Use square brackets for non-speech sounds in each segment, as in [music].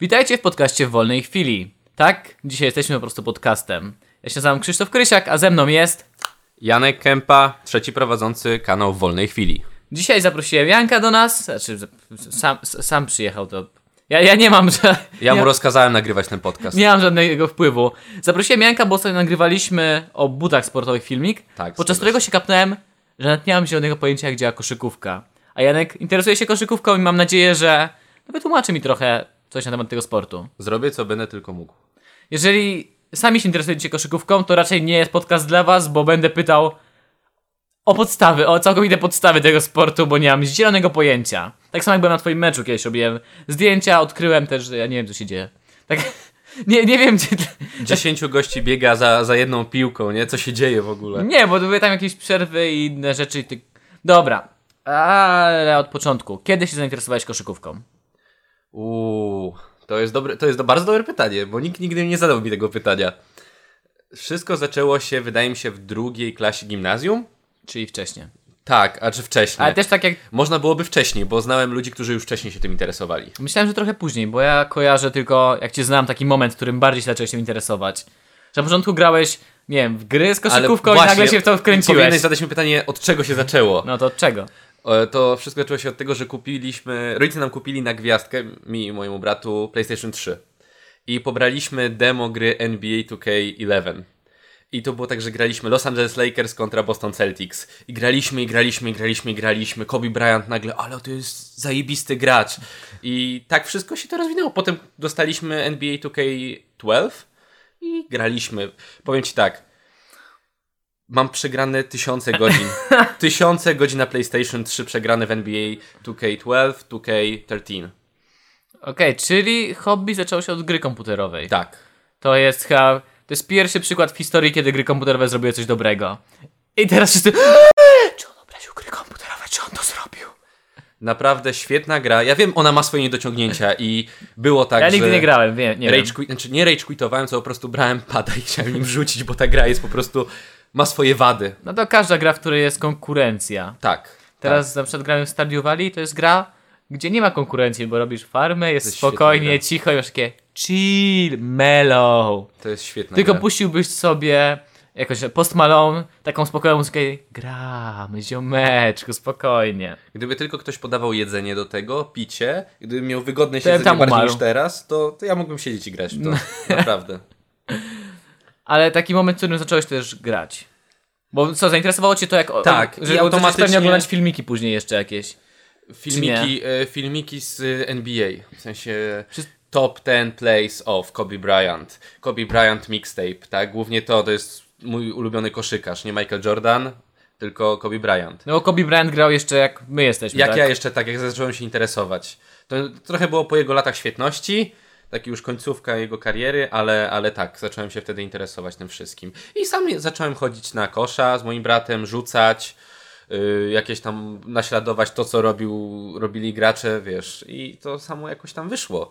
Witajcie w podcaście w wolnej chwili. Tak, dzisiaj jesteśmy po prostu podcastem. Ja się nazywam Krzysztof Krysiak, a ze mną jest... Janek Kępa, trzeci prowadzący kanał w wolnej chwili. Dzisiaj zaprosiłem Janka do nas, znaczy sam, sam przyjechał, to... Ja, ja nie mam, że... Ja mu rozkazałem nagrywać ten podcast. Nie mam żadnego wpływu. Zaprosiłem Janka, bo sobie nagrywaliśmy o butach sportowych filmik, Tak, podczas którego się. kapnąłem, że nawet nie mam zielonego pojęcia, jak działa koszykówka. A Janek interesuje się koszykówką i mam nadzieję, że no, wytłumaczy mi trochę coś na temat tego sportu. Zrobię co będę tylko mógł. Jeżeli sami się interesujecie koszykówką, to raczej nie jest podcast dla was, bo będę pytał o podstawy, o całkowite podstawy tego sportu, bo nie mam zielonego pojęcia. Tak samo jak byłem na twoim meczu kiedyś, robiłem zdjęcia, odkryłem też, że ja nie wiem, co się dzieje. Tak, [laughs] nie, nie wiem, czy... Dziesięciu gości biega za, za jedną piłką, nie? Co się dzieje w ogóle? Nie, bo były tam jakieś przerwy i inne rzeczy. i Ty... Dobra, ale od początku. Kiedy się zainteresowałeś koszykówką? Uuu, to jest, dobre, to jest bardzo dobre pytanie, bo nikt nigdy nie zadał mi tego pytania. Wszystko zaczęło się, wydaje mi się, w drugiej klasie gimnazjum. Czyli wcześniej. Tak, a czy wcześniej? Ale też tak jak... Można byłoby wcześniej, bo znałem ludzi, którzy już wcześniej się tym interesowali. Myślałem, że trochę później, bo ja kojarzę tylko, jak cię znam, taki moment, w którym bardziej się zacząłeś się interesować. Że na początku grałeś, nie wiem, w gry z koszykówką i nagle się w to wkręciłeś. Powinieneś zadać mi pytanie, od czego się zaczęło. No to od czego? E, To wszystko zaczęło się od tego, że kupiliśmy, rodzice nam kupili na gwiazdkę, mi i mojemu bratu, PlayStation 3. I pobraliśmy demo gry NBA 2K11. I to było tak, że graliśmy Los Angeles Lakers kontra Boston Celtics. I graliśmy, i graliśmy, i graliśmy, i graliśmy. Kobe Bryant nagle, ale to jest zajebisty gracz. I tak wszystko się to rozwinęło. Potem dostaliśmy NBA 2K12 i graliśmy. Powiem Ci tak, Mam przegrane tysiące godzin. [laughs] tysiące godzin na PlayStation 3 przegrane w NBA 2K12, 2K13. Okej, czyli hobby zaczęło się od gry komputerowej. Tak. To jest chyba, to jest pierwszy przykład w historii, kiedy gry komputerowe zrobiły coś dobrego. I teraz wszyscy, [gasps] czy on obraził gry komputerowe, czy on to zrobił? Naprawdę świetna gra. Ja wiem, ona ma swoje niedociągnięcia i było tak, Ja że... nigdy nie grałem, wiem, nie rage wiem. quit, znaczy nie rage quitowałem, co po prostu brałem pada i chciałem nim rzucić, bo ta gra jest po prostu... ma swoje wady. No to każda gra, w której jest konkurencja. Tak. Teraz na przykład grałem w Stardew Valley, to jest gra, gdzie nie ma konkurencji, bo robisz farmę, jest, jest spokojnie, cicho i masz takie chill, mellow. Tak, to jest świetna Tylko gra. puściłbyś sobie jakoś Post Malone, taką spokojną muzykę gramy, ziomeczku, spokojnie. Gdyby tylko ktoś podawał jedzenie do tego, picie, gdybym miał wygodne siedzenie bardziej umarł. niż teraz, to, to ja mógłbym siedzieć i grać w to. Naprawdę. [laughs] Ale taki moment, w którym zacząłeś też grać. Bo co, zainteresowało cię to, jak. Tak, że i automatycznie pewnie oglądać filmiki później jeszcze jakieś. Filmiki, e, filmiki z NBA, w sensie top 10 plays of Kobe Bryant. Kobe Bryant mixtape, tak? Głównie to, to jest mój ulubiony koszykarz, nie Michael Jordan, tylko Kobe Bryant. No bo Kobe Bryant grał jeszcze jak my jesteśmy. Jak tak? ja jeszcze tak, jak zacząłem się interesować. To trochę było po jego latach świetności, taki już końcówka jego kariery, ale, ale tak, zacząłem się wtedy interesować tym wszystkim. I sam zacząłem chodzić na kosza z moim bratem, rzucać, yy, jakieś tam naśladować to, co robił, robili gracze, wiesz, i to samo jakoś tam wyszło.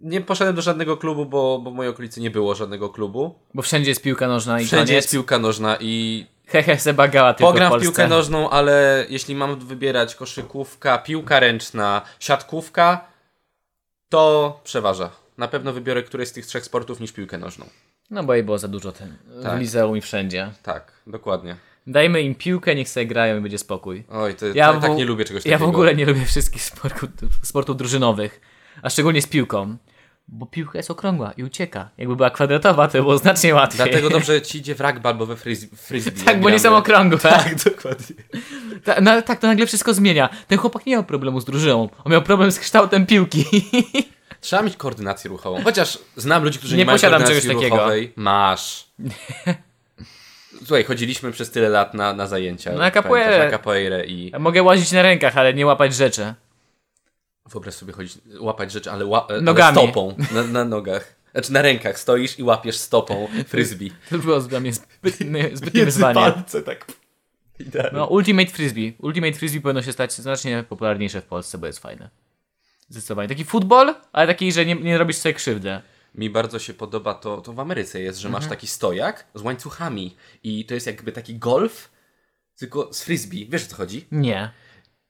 Nie poszedłem do żadnego klubu, bo, bo w mojej okolicy nie było żadnego klubu. Bo wszędzie jest piłka nożna i Wszędzie koniec. jest piłka nożna i Hehe, Seba Gała tylko Pogram w w Polsce. piłkę nożną, ale jeśli mam wybierać koszykówka, piłka ręczna, siatkówka, to przeważa. Na pewno wybiorę któreś z tych trzech sportów niż piłkę nożną. No bo jej było za dużo ten, w Tak. liceum i wszędzie. Tak, dokładnie. Dajmy im piłkę, niech sobie grają i będzie spokój. Oj, to, Ja to, w- tak nie lubię czegoś Ja takiego. w ogóle nie lubię wszystkich sportów, sportów drużynowych, a szczególnie z piłką. Bo piłka jest okrągła i ucieka. Jakby była kwadratowa, to by było znacznie łatwiej. Dlatego [laughs] dobrze ci idzie w rugby albo we fris- frisbee. tak, bo nie są okrągłe. Tak, [laughs] dokładnie. Ta, no, tak, to nagle wszystko zmienia. Ten chłopak nie miał problemu z drużyną. On miał problem z kształtem piłki. [laughs] Trzeba mieć koordynację ruchową. Chociaż znam ludzi, którzy Nie nie, mają koordynacji czegoś takiego. ruchowej. Masz. Słuchaj, chodziliśmy przez tyle lat na, na zajęcia. Na capoeirę. Na capoeirę i Mogę łazić na rękach, ale nie łapać rzeczy. Wyobraź sobie chodzić, łapać rzeczy, ale, ła, ale Nogami. stopą na, na nogach. Znaczy na rękach stoisz i łapiesz stopą frisbee. [laughs] To było dla mnie zbytnie, zbytnie wyzwanie. tak. Idealnie. No, Ultimate Frisbee. Ultimate Frisbee powinno się stać znacznie popularniejsze w Polsce, bo jest fajne. Zdecydowanie. Taki futbol, ale taki, że nie, nie robisz sobie krzywdy. Mi bardzo się podoba to, to w Ameryce jest, że masz taki stojak z łańcuchami i to jest jakby taki golf, tylko z frisbee. Wiesz o co chodzi? Nie.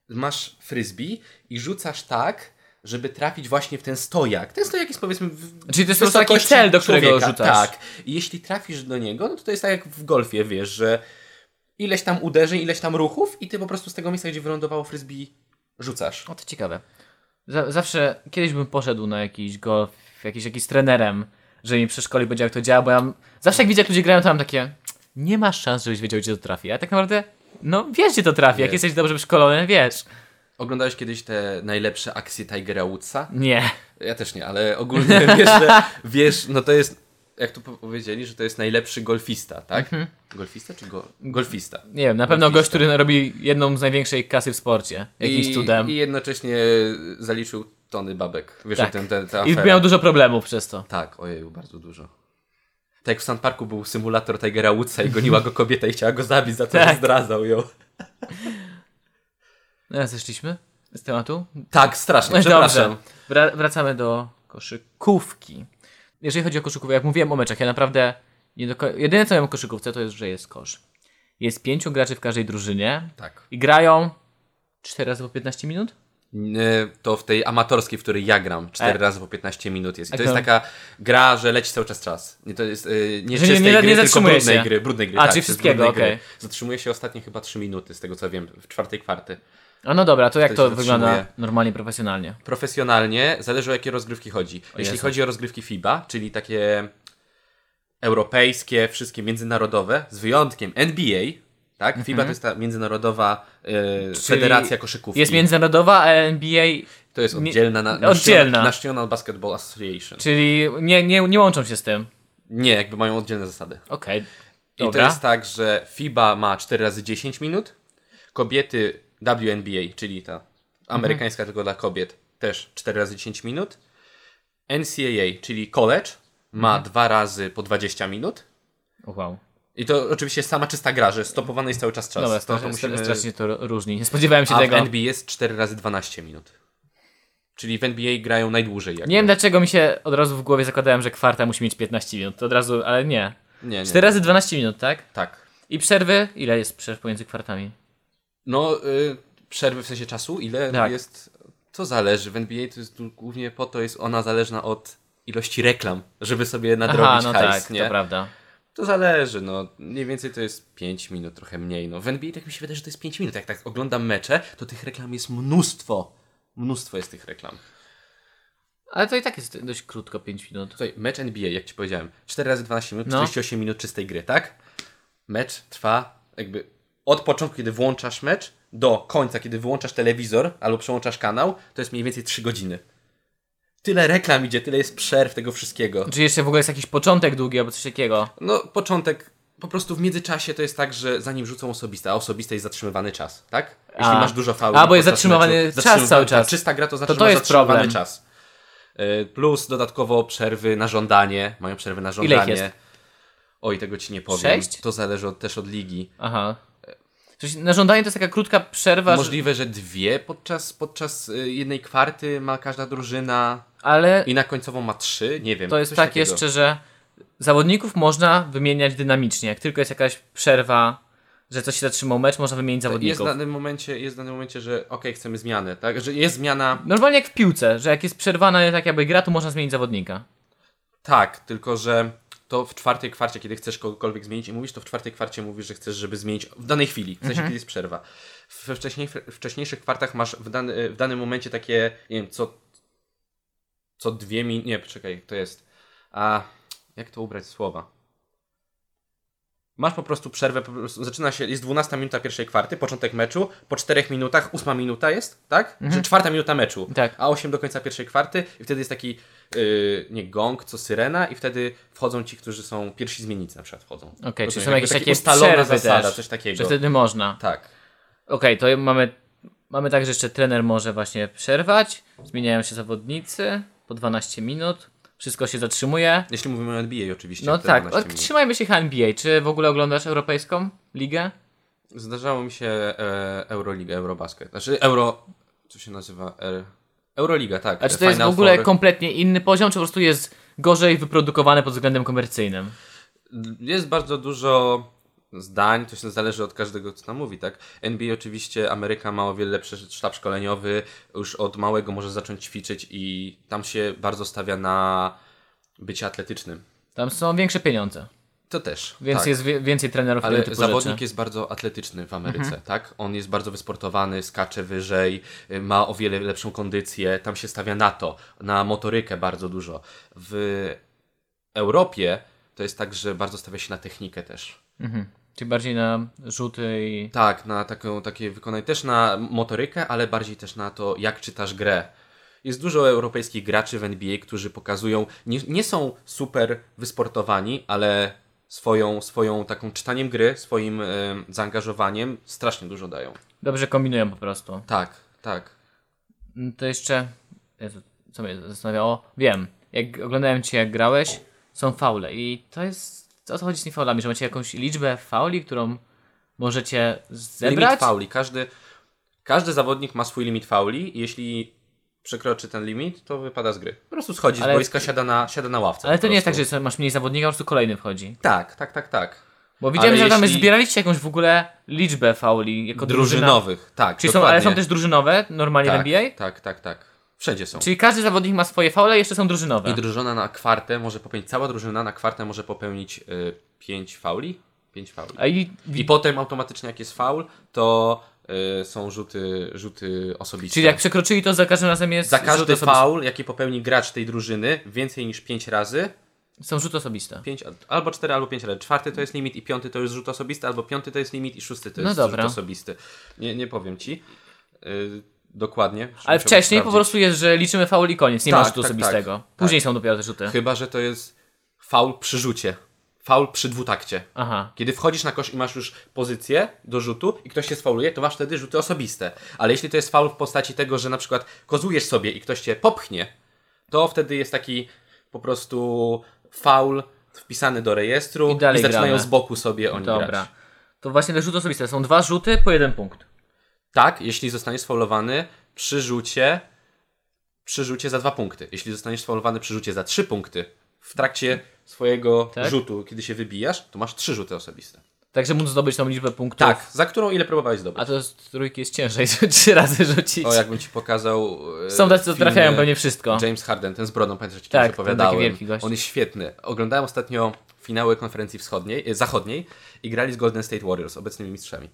Masz frisbee i rzucasz tak, żeby trafić właśnie w ten stojak. Ten stojak jest powiedzmy w Czyli to jest taki cel, do którego człowieka. rzucasz. Tak. I jeśli trafisz do niego, no to to jest tak jak w golfie, wiesz, że ileś tam uderzeń, ileś tam ruchów i ty po prostu z tego miejsca, gdzie wylądowało frisbee, rzucasz. O, to ciekawe. Za, zawsze, kiedyś bym poszedł na jakiś golf, jakiś, jakiś trenerem, że mi przeszkoli powiedział, jak to działa, bo ja zawsze jak widzę, jak ludzie grają, to mam takie, nie masz szans, żebyś wiedział, gdzie to trafi. A tak naprawdę, no wiesz, gdzie to trafi. Jak Wiesz. jesteś dobrze wyszkolony, wiesz. Oglądałeś kiedyś te najlepsze akcje Tigera Woodsa? Nie. Ja też nie, ale ogólnie [laughs] wiesz, że, wiesz, no to jest, jak tu po- powiedzieli, że to jest najlepszy golfista, tak? Golfista czy go, golfista? Nie wiem, na pewno Golfista. gość, który robi jedną z największej kasy w sporcie. Jakimś I, cudem. I jednocześnie zaliczył tony babek. Wiesz, tak. o tym, te, ta I miał dużo problemów przez to. Tak, ojej, bardzo dużo. Tak jak w Sand Parku był symulator Tigera Woodsa i goniła go kobieta i chciała go zabić za to, że Tak. zdradzał ją. No, zeszliśmy z tematu? Tak, strasznie, No przepraszam. Dobrze. Wra- wracamy do koszykówki. Jeżeli chodzi o koszykówkę, jak mówiłem o meczach, ja naprawdę jedyne co wiem o koszykówce to jest, że jest kosz. Jest pięciu graczy w każdej drużynie Tak. i grają 4 razy po 15 minut? Nie, To w tej amatorskiej, w której ja gram, 4 E. razy po 15 minut jest. I to jest taka gra, że leci cały czas czas. Nie, to jest yy, nie Że nie- czystej nie- gry, nie tylko brudnej się. gry. Brudnej gry A, tak, czyli wszystkiego, okej. Zatrzymuje się ostatnie chyba 3 minuty, z tego co wiem, w czwartej kwarty. A no dobra, to jak To to wygląda normalnie, profesjonalnie? Profesjonalnie, zależy o jakie rozgrywki chodzi. Jeśli Jezu. chodzi o rozgrywki FIBA, czyli takie europejskie, wszystkie międzynarodowe, z wyjątkiem NBA, tak? FIBA to jest ta międzynarodowa e, federacja koszykówki. Jest międzynarodowa, a NBA, To jest oddzielna, na, oddzielna. National, Basketball Association. czyli nie, nie, nie łączą się z tym. Nie, jakby mają oddzielne zasady. Okej. I to jest tak, że FIBA ma 4 razy 10 minut, kobiety WNBA, czyli ta amerykańska tylko dla kobiet, też 4 razy 10 minut. NCAA, czyli college, ma 2 razy po 20 minut. Wow. I to oczywiście sama czysta gra, że stopowany jest cały czas czas. Dobra, to, to musimy... strasznie to różni. Nie spodziewałem się A w tego. NBA jest 4 razy 12 minut. Czyli w NBA grają najdłużej. Jakby. Nie wiem dlaczego mi się od razu w głowie zakładałem, że kwarta musi mieć 15 minut. To od razu, ale nie. nie, nie. 4 razy 12 minut, tak? Tak. I przerwy? Ile jest przerw pomiędzy kwartami? No, y, przerwy w sensie czasu, ile Tak. jest. To zależy. W NBA to jest głównie po to jest ona zależna od ilości reklam, żeby sobie nadrobić Aha, no hajs, tak, nie? to prawda. To zależy, no. Mniej więcej to jest 5 minut, trochę mniej. No. W NBA tak mi się wydaje, że to jest 5 minut. Jak tak oglądam mecze, to tych reklam jest mnóstwo. Mnóstwo jest tych reklam. Ale to i tak jest dość krótko, 5 minut. Tutaj mecz NBA, jak ci powiedziałem, 4 razy 12 minut, No. 48 minut czystej gry, tak? Mecz trwa jakby od początku, kiedy włączasz mecz, do końca, kiedy wyłączasz telewizor albo przełączasz kanał, to jest mniej więcej 3 godziny. Tyle reklam idzie, tyle jest przerw tego wszystkiego. Czy jeszcze w ogóle jest jakiś początek długi albo coś takiego? No, początek, po prostu w międzyczasie to jest tak, że zanim rzucą osobiste, a osobiste jest zatrzymywany czas, tak? Jeśli A. masz dużo fauli. A, bo jest zatrzymywany meczu, czas zatrzymywany- cały czas. tak, Czysta gra to To to jest zatrzymywany problem. czas. Y, Plus dodatkowo przerwy na żądanie. Mają przerwy na żądanie. jest? Oj, tego ci nie powiem. Sześć? To zależy od, też od ligi. Aha. Coś, na żądanie to jest taka krótka przerwa, Możliwe, że dwie podczas, podczas y, jednej kwarty ma każda drużyna ale i na końcową ma trzy. Nie wiem. to jest tak takiego. jeszcze, że zawodników można wymieniać dynamicznie. Jak tylko jest jakaś przerwa, że coś się zatrzymał mecz, można wymienić Jest w zawodników. danym momencie, jest w danym momencie, że okej, chcemy zmiany, tak? Że jest zmiana, Normalnie jak w piłce, że jak jest przerwana tak jakby gra, to można zmienić zawodnika. tak, tylko że to w czwartej kwarcie, kiedy chcesz kogokolwiek zmienić i mówisz, to w czwartej kwarcie mówisz, że chcesz, żeby zmienić w danej chwili, w sensie, Mhm. kiedy jest przerwa. We wcześniej, wcześniejszych kwartach masz w, dany, w danym momencie takie, nie wiem, co, co dwie minuty, nie, poczekaj, to jest, a jak to ubrać słowa? Masz po prostu przerwę, po prostu zaczyna się, jest 12 minuta pierwszej kwarty, początek meczu, po 4 minutach 8 minuta jest, tak? Czy czwarta minuta meczu, Tak. a 8 do końca pierwszej kwarty i wtedy jest taki, yy, nie gong, co syrena i wtedy wchodzą ci, którzy są pierwsi zmiennicy na przykład wchodzą. Okej, Rozumiem, czyli są jakieś taki takie ustalona przerwy zasada, też, coś takiego. że wtedy można. Tak. Okej, to mamy, mamy tak, że jeszcze trener może właśnie przerwać, zmieniają się zawodnicy po 12 minut, wszystko się zatrzymuje. Jeśli mówimy o NBA oczywiście. No tak, 12 od, minut. trzymajmy się NBA. Czy w ogóle oglądasz europejską ligę? Zdarzało mi się e, Euroliga, Eurobasket. Znaczy Euro... Co się nazywa? E, Euroliga, tak. A czy to jest w Final ogóle Four. kompletnie inny poziom, czy po prostu jest gorzej wyprodukowane pod względem komercyjnym? Jest bardzo dużo zdań, to się zależy od każdego, co tam mówi, tak? NBA oczywiście, Ameryka ma o wiele lepszy sztab szkoleniowy, już od małego może zacząć ćwiczyć i tam się bardzo stawia na bycie atletycznym. Tam są większe pieniądze. To też. Więc tak. jest więcej trenerów Ale typu zawodnik rzeczy. Mhm. jest bardzo atletyczny w Ameryce, tak? On jest bardzo wysportowany, skacze wyżej, y, ma o wiele lepszą kondycję, tam się stawia na to, na motorykę bardzo dużo. W Europie to jest tak, że bardzo stawia się na technikę też. Mhm. Czyli bardziej na rzuty i... Tak, na taką, takie wykonanie, też na motorykę, ale bardziej też na to, jak czytasz grę. Jest dużo europejskich graczy w NBA, którzy pokazują, nie, nie są super wysportowani, ale swoją, swoją taką czytaniem gry, swoim e, zaangażowaniem strasznie dużo dają. Dobrze kombinują po prostu. Tak, tak. Mm, To jeszcze... Jezu, co mnie zastanawiało? Wiem. Jak oglądałem Cię, jak grałeś, są faule i to jest... O co chodzi z tymi faulami? Że macie jakąś liczbę fauli, którą możecie zebrać? Limit fauli. Każdy, każdy zawodnik ma swój limit fauli i jeśli przekroczy ten limit, to wypada z gry. Po prostu schodzi Ale- z boiska, siada na, siada na ławce. Ale to nie jest tak, że masz mniej zawodnika, po prostu kolejny wchodzi. Tak, tak, tak, tak. Bo widziałem, Ale że tam jeśli- zbieraliście jakąś w ogóle liczbę fauli jako drużyna. Drużynowych, tak. Czyli są, ale są też drużynowe normalnie tak, w NBA? Tak, tak, tak. Wszędzie są. Czyli każdy zawodnik ma swoje faule, jeszcze są drużynowe. I drużyna na kwartę może popełnić, cała drużyna na kwartę może popełnić y, 5 fauli. 5 fauli. I, I potem automatycznie jak jest faul, to y, są rzuty, rzuty osobiste. czyli jak przekroczyli, to za każdym razem jest Za każdy faul, jaki popełni gracz tej drużyny, więcej niż 5 razy, Są rzuty osobiste. 5, albo 4, albo 5 razy. Czwarty to jest limit i piąty to jest rzut osobisty, albo piąty to jest limit i szósty to No jest dobra. rzut osobisty. Nie, nie powiem ci y, dokładnie. Ale wcześniej po prostu jest, że liczymy faul i koniec, nie ma Tak, rzutu tak, osobistego. tak. Później są dopiero te rzuty. Chyba, że to jest faul przy rzucie. Faul przy dwutakcie. Aha. Kiedy wchodzisz na kosz i masz już pozycję do rzutu i ktoś się sfauluje, to masz wtedy rzuty osobiste. Ale jeśli to jest faul w postaci tego, że na przykład kozujesz sobie i ktoś cię popchnie, to wtedy jest taki po prostu faul wpisany do rejestru I dalej zaczynają gramy. z boku sobie oni Dobra. grać. To właśnie te rzuty osobiste. Są dwa rzuty po jeden punkt. Tak, jeśli zostaniesz sfaulowany przy rzucie, przy rzucie za dwa punkty. Jeśli zostaniesz sfaulowany przy rzucie za trzy punkty w trakcie swojego Tak? rzutu, kiedy się wybijasz, to masz trzy rzuty osobiste. Także móc zdobyć tą liczbę punktów. Tak, za którą ile próbowałeś zdobyć? A to z trójki jest ciężej, [laughs] trzy razy rzucić. O, jakbym ci pokazał. e, Są tacy, co trafiają pewnie wszystko. James Harden, ten z brodą, pamiętasz, że ci Tak, opowiadałem. wielki gość. On jest świetny. Oglądałem ostatnio finały konferencji wschodniej, e, zachodniej i grali z Golden State Warriors, obecnymi mistrzami.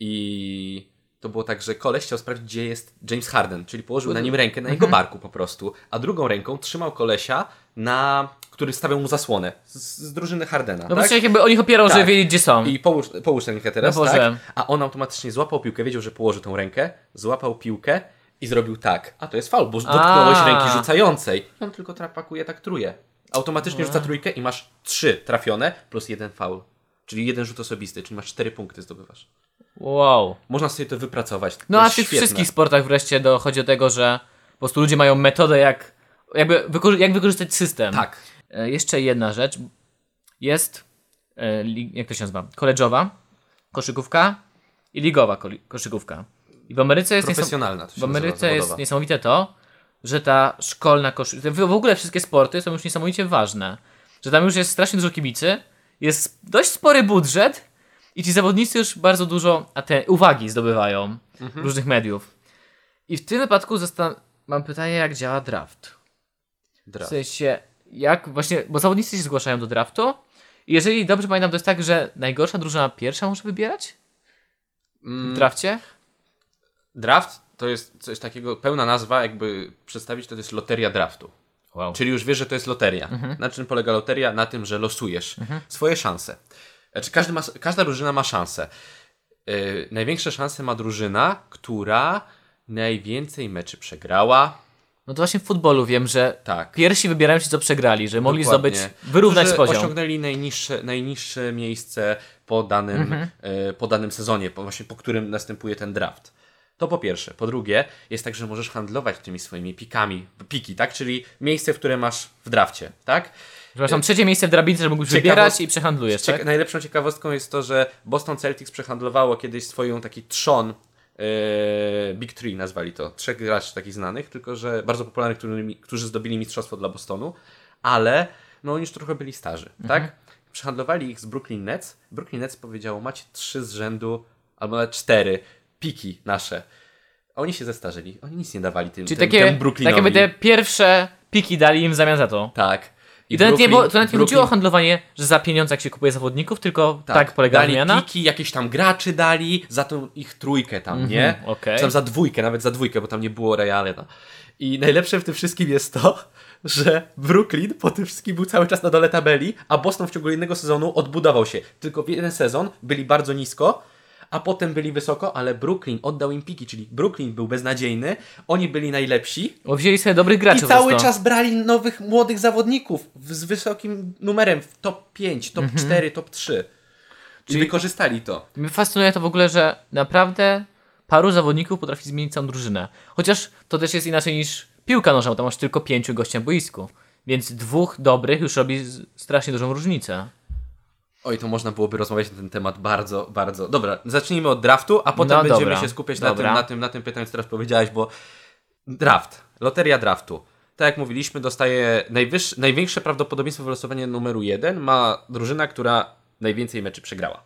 I to było tak, że koleś chciał sprawdzić, gdzie jest James Harden, czyli położył na nim rękę na jego barku po prostu, a drugą ręką trzymał kolesia, na który stawiał mu zasłonę z, z drużyny Hardena. No tak? bo jakby oni opierą, Tak. żeby wiedzieć, gdzie są. I połóż, połóż tę rękę teraz, No tak? A on automatycznie złapał piłkę, wiedział, że położy tą rękę, złapał piłkę i zrobił tak. A to jest faul, bo dotknąłeś A. ręki rzucającej. I on tylko trapakuje tak truje. Automatycznie rzuca trójkę i masz trzy trafione plus jeden faul. Czyli jeden rzut osobisty, czyli masz cztery punkty zdobywasz. Wow. Można sobie to wypracować. To No a w tych świetne. wszystkich sportach wreszcie dochodzi do tego, że po prostu ludzie mają metodę, jak, jakby wykorzy- jak wykorzystać system. Tak. E, jeszcze jedna rzecz. Jest, e, jak to się nazywa, koledżowa koszykówka i ligowa koszykówka. I w Ameryce jest, Profesjonalna to w Ameryce jest niesamowite to, że ta szkolna koszykówka, w w ogóle wszystkie sporty są już niesamowicie ważne. Że tam już jest strasznie dużo kibicy, jest dość spory budżet i ci zawodnicy już bardzo dużo aten- uwagi zdobywają Mhm. różnych mediów. I w tym wypadku zastan- mam pytanie, jak działa draft. W Draft. sensie, jak właśnie, bo zawodnicy się zgłaszają do draftu i jeżeli dobrze pamiętam, to jest tak, że najgorsza drużyna pierwsza może wybierać Mm. w drafcie? Draft to jest coś takiego, pełna nazwa, jakby przedstawić to, to jest loteria draftu. Wow. Czyli już wiesz, że to jest loteria. Na czym polega loteria? Na tym, że losujesz swoje szanse. Znaczy, każdy ma, każda drużyna ma szansę. Yy, największe szanse ma drużyna, która najwięcej meczy przegrała. No to właśnie w futbolu wiem, że Tak. pierwsi wybierają się, co przegrali, że mogli Dokładnie. zdobyć, wyrównać Którzy poziom. osiągnęli najniższe, najniższe miejsce po danym, e, po danym sezonie, po, właśnie po którym następuje ten draft. To po pierwsze. Po drugie, jest tak, że możesz handlować tymi swoimi pikami, piki, tak? Czyli miejsce, w które masz w drafcie, tak? Masz tam trzecie miejsce w drabince, że mógłbyś Ciekawość- wybierać i przehandlujesz, Cieka- tak? Najlepszą ciekawostką jest to, że Boston Celtics przehandlowało kiedyś swoją taki trzon e, Big Three nazwali to. Trzech graczy takich znanych, tylko że bardzo popularnych, którymi, którzy zdobyli mistrzostwo dla Bostonu, ale no oni już trochę byli starzy, tak? przehandlowali ich z Brooklyn Nets. Brooklyn Nets powiedziało, macie trzy z rzędu, albo nawet cztery piki nasze. Oni się zestarzyli. Oni nic nie dawali tym, Czyli tym, takie, tym Brooklynowi. takie by te pierwsze piki dali im w zamian za to. Tak. I to nawet nie, było, to nawet nie Brooklyn- chodziło o handlowanie, że za pieniądze jak się kupuje zawodników, tylko tak, polega dali wymiana. piki, jakieś tam graczy dali, za tą ich trójkę tam, nie? Mhm. Czy tam za dwójkę, nawet za dwójkę, bo tam nie było Reale. No. I najlepsze w tym wszystkim jest to, że Brooklyn po tym wszystkim był cały czas na dole tabeli, a Boston w ciągu jednego sezonu odbudował się. Tylko w jeden sezon byli bardzo nisko, a potem byli wysoko, ale Brooklyn oddał im piki, czyli Brooklyn był beznadziejny, oni byli najlepsi, Bo wzięli sobie dobrych graczy i cały czas brali nowych, młodych zawodników z wysokim numerem w top 5, top Mhm. 4, top 3. Czyli wykorzystali to. Mnie fascynuje to w ogóle, że naprawdę paru zawodników potrafi zmienić całą drużynę. Chociaż to też jest inaczej niż piłka nożna, bo tam masz tylko pięciu gości na boisku. Więc dwóch dobrych już robi strasznie dużą różnicę. Oj, to można byłoby rozmawiać na ten temat bardzo, bardzo. Dobra, zacznijmy od draftu, a potem No będziemy dobra, się skupiać na tym, na, tym, na tym pytaniu, co teraz powiedziałeś, bo draft, loteria draftu. Tak jak mówiliśmy, dostaje najwyższe, największe prawdopodobieństwo wylosowania numeru jeden ma drużyna, która najwięcej meczy przegrała.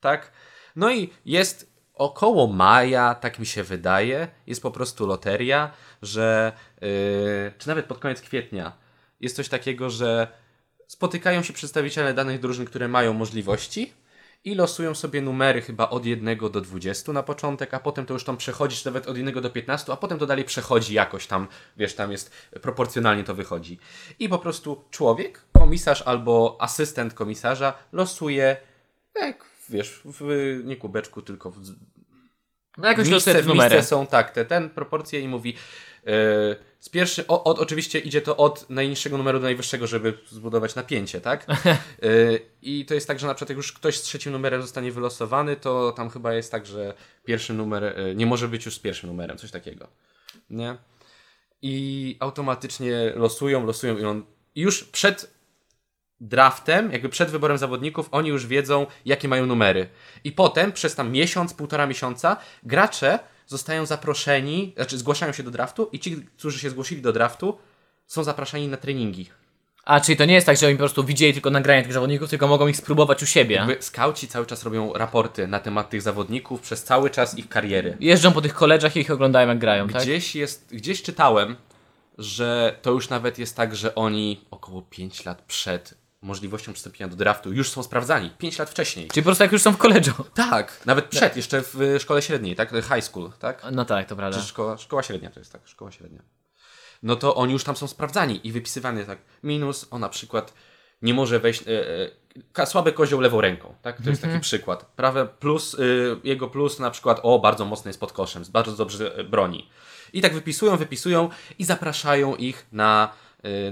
Tak? No i jest około maja, tak mi się wydaje, jest po prostu loteria, że yy, czy nawet pod koniec kwietnia jest coś takiego, że spotykają się przedstawiciele danych drużyn, które mają możliwości i losują sobie numery chyba od 1 do 20 na początek, a potem to już tam przechodzisz nawet od 1 do 15, a potem to dalej przechodzi jakoś tam, wiesz, tam jest proporcjonalnie to wychodzi. I po prostu człowiek, komisarz albo asystent komisarza losuje, jak wiesz, w nie kubeczku, tylko w, No jakoś te w misce są tak, te ten proporcje i mówi z pierwszy, o, od, oczywiście idzie to od najniższego numeru do najwyższego, żeby zbudować napięcie, tak? Yy, [laughs] I to jest tak, że na przykład jak już ktoś z trzecim numerem zostanie wylosowany, to tam chyba jest tak, że pierwszy numer yy, nie może być już z pierwszym numerem, coś takiego. Nie? I automatycznie losują, losują i on i już przed draftem, jakby przed wyborem zawodników, oni już wiedzą, jakie mają numery. I potem, przez tam miesiąc, półtora miesiąca, gracze zostają zaproszeni, znaczy zgłaszają się do draftu i ci, którzy się zgłosili do draftu, są zapraszani na treningi. A, czyli to nie jest tak, że oni po prostu widzieli tylko nagrania tych zawodników, tylko mogą ich spróbować u siebie. Jakby skauci cały czas robią raporty na temat tych zawodników przez cały czas ich kariery. Jeżdżą po tych koleżach i ich oglądają jak grają, tak? Gdzieś jest, gdzieś czytałem, że to już nawet jest tak, że oni około 5 lat przed możliwością przystąpienia do draftu już są sprawdzani. 5 lat wcześniej. Czyli po prostu jak już są w koledżu. Tak, nawet przed, jeszcze w y, szkole średniej, tak? High school, tak? No tak, to prawda. Czy szkoła, szkoła średnia to jest tak, szkoła średnia. No to oni już tam są sprawdzani i wypisywany tak. Minus, on na przykład nie może wejść. E, e, słaby kozioł lewą ręką, tak? To jest taki przykład. Prawe plus, y, jego plus na przykład, o, bardzo mocny jest pod koszem, bardzo dobrze e, broni. I tak wypisują, wypisują i zapraszają ich na,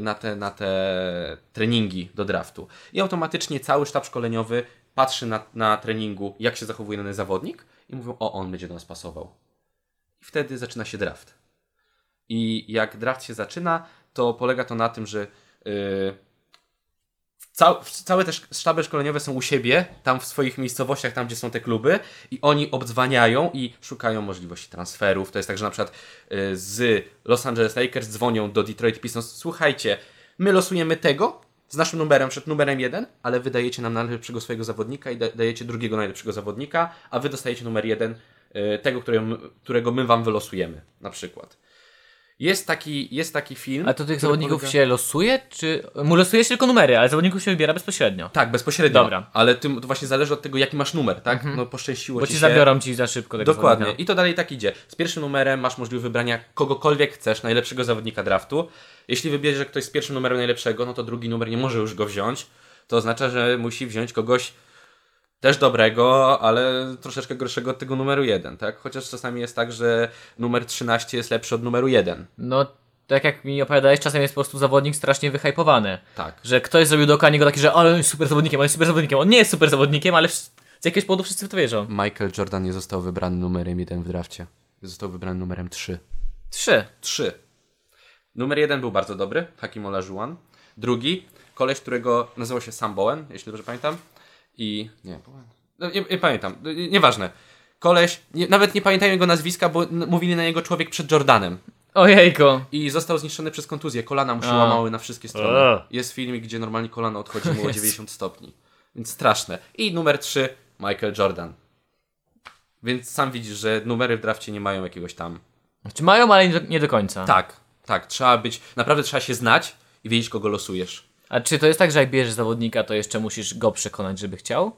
na, te, na te treningi do draftu. I automatycznie cały sztab szkoleniowy patrzy na, na treningu, jak się zachowuje dany zawodnik i mówią, o, on będzie do nas pasował. I wtedy zaczyna się draft. I jak draft się zaczyna, to polega to na tym, że yy, cał, całe te sz- sztaby szkoleniowe są u siebie, tam w swoich miejscowościach, tam gdzie są te kluby, i oni obdzwaniają i szukają możliwości transferów. To jest tak, że na przykład yy, z Los Angeles Lakers dzwonią do Detroit Pistons. Słuchajcie, my losujemy tego z naszym numerem, przed numerem jeden, ale wy dajecie nam najlepszego swojego zawodnika i da, dajecie drugiego najlepszego zawodnika, a wy dostajecie numer jeden yy, tego, którego, my- którego my wam wylosujemy, na przykład. Jest taki, jest taki film. A to tych zawodników polega- się losuje, czy... Mu losuje się tylko numery, ale zawodników się wybiera bezpośrednio. Tak, bezpośrednio. Dobra. Ale tym to właśnie zależy od tego, jaki masz numer, tak? No poszczęściło Bo ci ci się. zabiorą ci za szybko tego Dokładnie. zawodnika. I to dalej tak idzie. Z pierwszym numerem masz możliwość wybrania kogokolwiek chcesz, najlepszego zawodnika draftu. Jeśli wybierze ktoś z pierwszym numerem najlepszego, no to drugi numer nie może już go wziąć. To oznacza, że musi wziąć kogoś też dobrego, ale troszeczkę gorszego od tego numeru 1, tak? Chociaż czasami jest tak, że numer 13 jest lepszy od numeru 1. No, tak jak mi opowiadałeś, czasem jest po prostu zawodnik strasznie wyhypowany. Tak. Że ktoś zrobił dookoła niego taki, że ale on jest super zawodnikiem, on jest super zawodnikiem. On nie jest super zawodnikiem, ale z jakiegoś powodu wszyscy w to wierzą. Michael Jordan nie został wybrany numerem 1 w drafcie. Został wybrany numerem 3. Trzy. Trzy. Numer jeden był bardzo dobry, Hakim Olajuwon. Drugi, koleś, którego nazywał się Sam Bowen, jeśli dobrze pamiętam. I... Nie. No, nie, nie pamiętam, nie, nieważne. Koleś, nie, nawet nie pamiętam jego nazwiska, bo mówili na niego człowiek przed Jordanem. Ojejku. I został zniszczony przez kontuzję. Kolana mu się A. łamały na wszystkie strony. A. Jest filmik, gdzie normalnie kolano odchodzi mu o 90 stopni. Więc straszne. I numer 3 Michael Jordan. Więc sam widzisz, że numery w drafcie nie mają jakiegoś tam. Znaczy mają, ale nie do, nie do końca. Tak, tak. Trzeba być. Naprawdę trzeba się znać i wiedzieć, kogo losujesz. A czy to jest tak, że jak bierzesz zawodnika, to jeszcze musisz go przekonać, żeby chciał?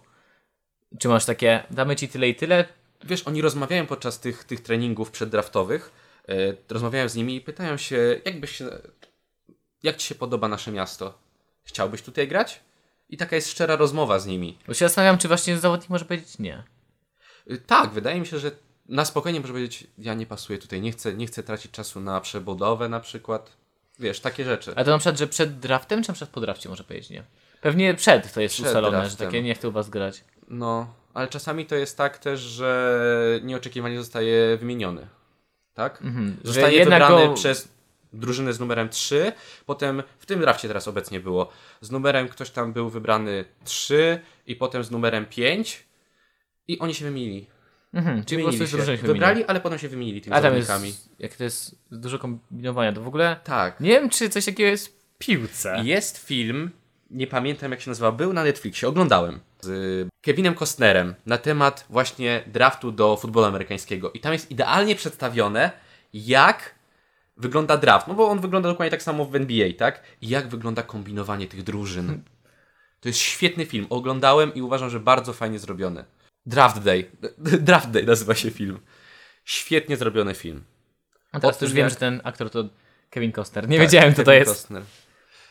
Czy masz takie, damy ci tyle i tyle? Wiesz, oni rozmawiają podczas tych, tych treningów przeddraftowych. E, rozmawiają z nimi i pytają się, jak byś się, jak ci się podoba nasze miasto? Chciałbyś tutaj grać? I taka jest szczera rozmowa z nimi. Bo się zastanawiam, czy właśnie zawodnik może powiedzieć nie. Y, Tak, wydaje mi się, że na spokojnie może powiedzieć, ja nie pasuję tutaj, nie chcę, nie chcę tracić czasu na przebudowę na przykład. Wiesz, takie rzeczy. A to na przykład, że przed draftem, czy na przykład po drafcie może powiedzieć nie? Pewnie przed to jest Przed ustalone, że draftem. takie nie chcę u was grać. No, ale czasami to jest tak też, że nieoczekiwanie zostaje wymieniony. Tak? Mhm, że Zostaje jednak wybrany go- przez drużynę z numerem 3, potem w tym drafcie teraz obecnie było. Z numerem ktoś tam był wybrany 3 i potem z numerem 5 i oni się wymienili. Mhm, czyli po prostu się. Wybrali, ale potem się wymienili tymi A tam jest, zawodnikami. jak to jest dużo kombinowania, to w ogóle Tak. nie wiem, czy coś takiego jest w piłce. Jest film, nie pamiętam jak się nazywa, był na Netflixie, oglądałem. Z Kevinem Costnerem na temat właśnie draftu do futbolu amerykańskiego. I tam jest idealnie przedstawione, jak wygląda draft. No bo on wygląda dokładnie tak samo w NBA, tak? I jak wygląda kombinowanie tych drużyn. To jest świetny film. Oglądałem i uważam, że bardzo fajnie zrobiony. Draft Day. [laughs] Draft Day nazywa się film. Świetnie zrobiony film. A teraz już wiem, jak- że ten aktor to Kevin Costner. Nie Tak, wiedziałem, kto to jest. Costner.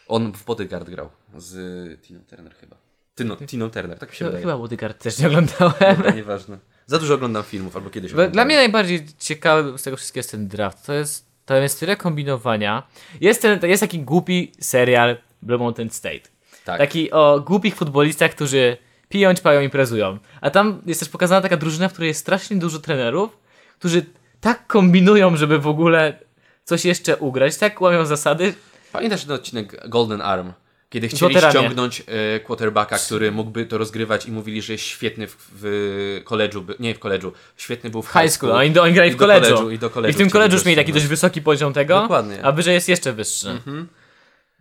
On w Bodyguard grał z Tiną Turner chyba. Tyno, Tiną Turner, tak mi się Chyba, wydaje. chyba Bodyguard też nie oglądałem. Dobra, nieważne. Za dużo oglądam filmów, albo kiedyś Bo Dla oglądałem. mnie najbardziej ciekawy z tego wszystkiego jest ten draft. To jest, to jest tyle kombinowania. Jest, ten, jest taki głupi serial Blue Mountain State. Tak. Taki o głupich futbolistach, którzy piją, ćpają, imprezują. A tam jest też pokazana taka drużyna, w której jest strasznie dużo trenerów, którzy tak kombinują, żeby w ogóle coś jeszcze ugrać, tak łamią zasady. Pamiętasz ten odcinek Golden Arm? Kiedy chcieli Weteranie. ściągnąć e, quarterbacka, który mógłby to rozgrywać i mówili, że jest świetny w, w by- nie w college'u, świetny był w High school, oni, do, oni grali I w college'u, I, do college'u I w tym college'u już mieli taki ściągnąć. dość wysoki poziom tego, Dokładnie. a wyżej jest jeszcze wyższy.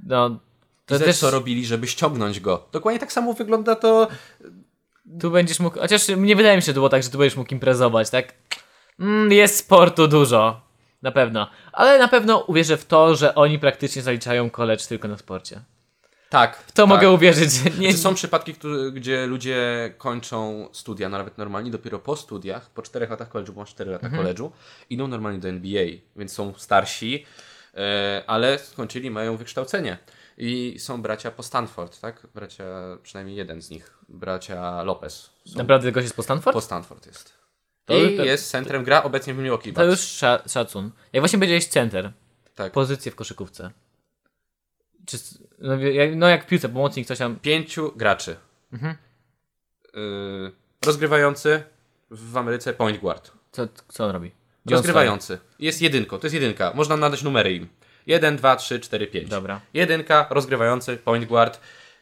No, to też co robili, żeby ściągnąć go. Dokładnie tak samo wygląda to tu będziesz mógł, chociaż nie wydaje mi się, że to było tak, że tu będziesz mógł imprezować, tak? Mm, jest sportu dużo, na pewno. Ale na pewno uwierzę w to, że oni praktycznie zaliczają college tylko na sporcie. tak. W to tak. mogę uwierzyć, że nie... Są przypadki, którzy- gdzie ludzie kończą studia, no nawet normalnie, dopiero po studiach, po czterech latach college'u, bo masz 4 lata Mhm. college'u, idą normalnie do NBA, więc są starsi, e, ale skończyli, mają wykształcenie. I są bracia po Stanford, tak? Bracia, przynajmniej jeden z nich, bracia Lopez. Są Naprawdę gość jest po Stanford? po Stanford jest. To- I to- jest centrem, gra obecnie w Milwaukee To Bucks. już sza, szacun. Jak właśnie powiedziałeś center, Tak. pozycję w koszykówce. Czy, no, jak, no jak w piłce, pomocnik coś tam... Pięciu graczy. Mhm. Y, rozgrywający w Ameryce point guard. Co, co on robi? Gdzie on Rozgrywający. Jest jedynką, to jest jedynka. Można nadać numery im. 1, 2, 3, 4, 5. Dobra. Jedynka, rozgrywający, point guard.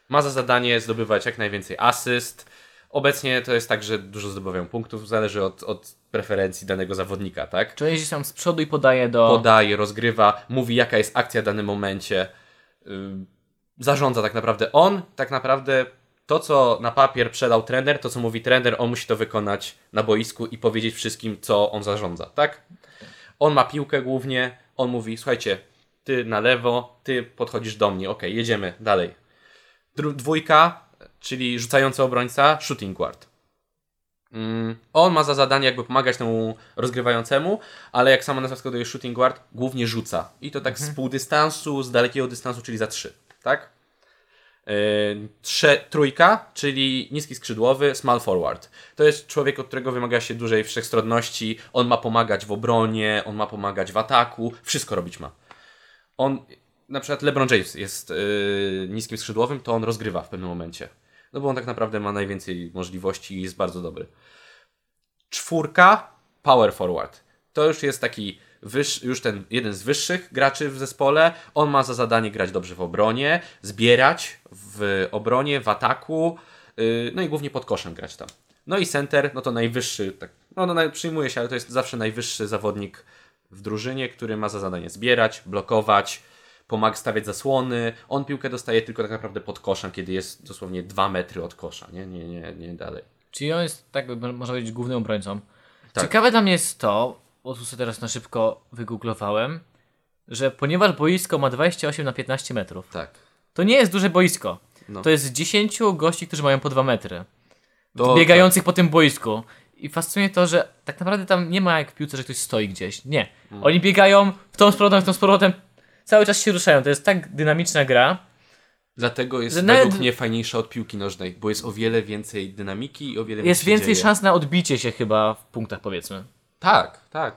Ma za zadanie zdobywać jak najwięcej asyst. Obecnie to jest tak, że dużo zdobywają punktów, zależy od, od preferencji danego zawodnika, tak? Czy on jeździ tam z przodu i podaje do... Podaje, rozgrywa, mówi jaka jest akcja w danym momencie. Zarządza tak naprawdę. On tak naprawdę to, co na papier przedał trener, to co mówi trener, on musi to wykonać na boisku i powiedzieć wszystkim, co on zarządza, tak? On ma piłkę głównie, on mówi, słuchajcie, ty na lewo, ty podchodzisz do mnie, ok, jedziemy dalej. Dwójka, czyli rzucający obrońca, shooting guard. Mm, on ma za zadanie jakby pomagać temu rozgrywającemu, ale jak sama nazwa wskazuje shooting guard, głównie rzuca. I to tak z pół dystansu, z dalekiego dystansu, czyli za trzy, tak? Yy, trze, trójka, czyli niski skrzydłowy, small forward. To jest człowiek, od którego wymaga się dużej wszechstronności. On ma pomagać w obronie, on ma pomagać w ataku, wszystko robić ma. On, na przykład LeBron James jest yy, niskim skrzydłowym, to on rozgrywa w pewnym momencie. No bo on tak naprawdę ma najwięcej możliwości i jest bardzo dobry. Czwórka, power forward. To już jest taki wyż, już ten jeden z wyższych graczy w zespole. On ma za zadanie grać dobrze w obronie, zbierać w obronie, w ataku, yy, no i głównie pod koszem grać tam. No i center, no to najwyższy, tak, no, no przyjmuje się, ale to jest zawsze najwyższy zawodnik w drużynie, który ma za zadanie zbierać, blokować, pomaga stawiać zasłony. On piłkę dostaje tylko tak naprawdę pod koszem, kiedy jest dosłownie dwa metry od kosza, nie, nie, nie, nie dalej. Czyli on jest, tak można powiedzieć, głównym obrońcą. Tak. Ciekawe dla mnie jest to, bo tu sobie teraz na szybko wygooglowałem, że ponieważ boisko ma 28 na 15 metrów, Tak. to nie jest duże boisko. No. To jest 10 gości, którzy mają po 2 metry. To, biegających po tym boisku. I fascynuje to, że tak naprawdę tam nie ma jak w piłce, że ktoś stoi gdzieś. Nie. Hmm. Oni biegają w tą z powrotem, w tą z powrotem. Cały czas się ruszają. To jest tak dynamiczna gra. Dlatego jest Że według nawet- mnie fajniejsza od piłki nożnej, bo jest o wiele więcej dynamiki i o wiele Jest więcej więcej dzieje. szans na odbicie się chyba w punktach, powiedzmy. Tak, tak.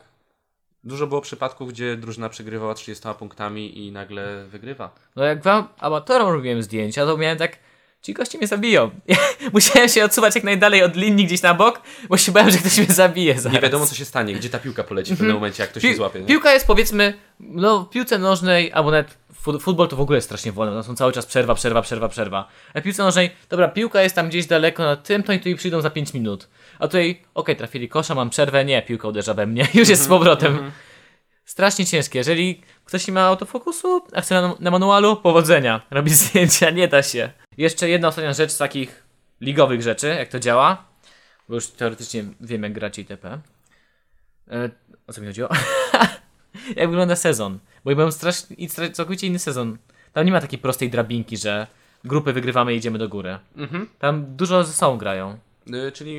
Dużo było przypadków, gdzie drużyna przegrywała 30 punktami i nagle wygrywa. No jak wam amatorom robiłem zdjęcia, to miałem tak, ci goście mnie zabiją. [laughs] Musiałem się odsuwać jak najdalej od linii gdzieś na bok, bo się bałem, że ktoś mnie zabije zaraz. Nie wiadomo, co się stanie, gdzie ta piłka poleci w pewnym momencie, jak ktoś się Pi- złapie. Nie? Piłka jest powiedzmy, no w piłce nożnej, albo nawet fu- futbol to w ogóle jest strasznie wolne, no są cały czas przerwa, przerwa, przerwa, przerwa. A w piłce nożnej, dobra, piłka jest tam gdzieś daleko na tym, to i tu i przyjdą za 5 minut. A tutaj, okej, trafili kosza, mam przerwę, nie, piłka uderza we mnie, [laughs] już jest z powrotem. Strasznie ciężkie. Jeżeli ktoś nie ma autofokusu, a chce na, na manualu, powodzenia. Robi zdjęcia, nie da się. Jeszcze jedna ostatnia rzecz z takich ligowych rzeczy, jak to działa. Bo już teoretycznie wiem, jak grać ITP. E, o co mi chodziło? [laughs] jak wygląda sezon? Bo ja byłem strasznie, całkowicie inny sezon. Tam nie ma takiej prostej drabinki, że grupy wygrywamy i idziemy do góry. Mhm. Tam dużo ze sobą grają. Y, Czyli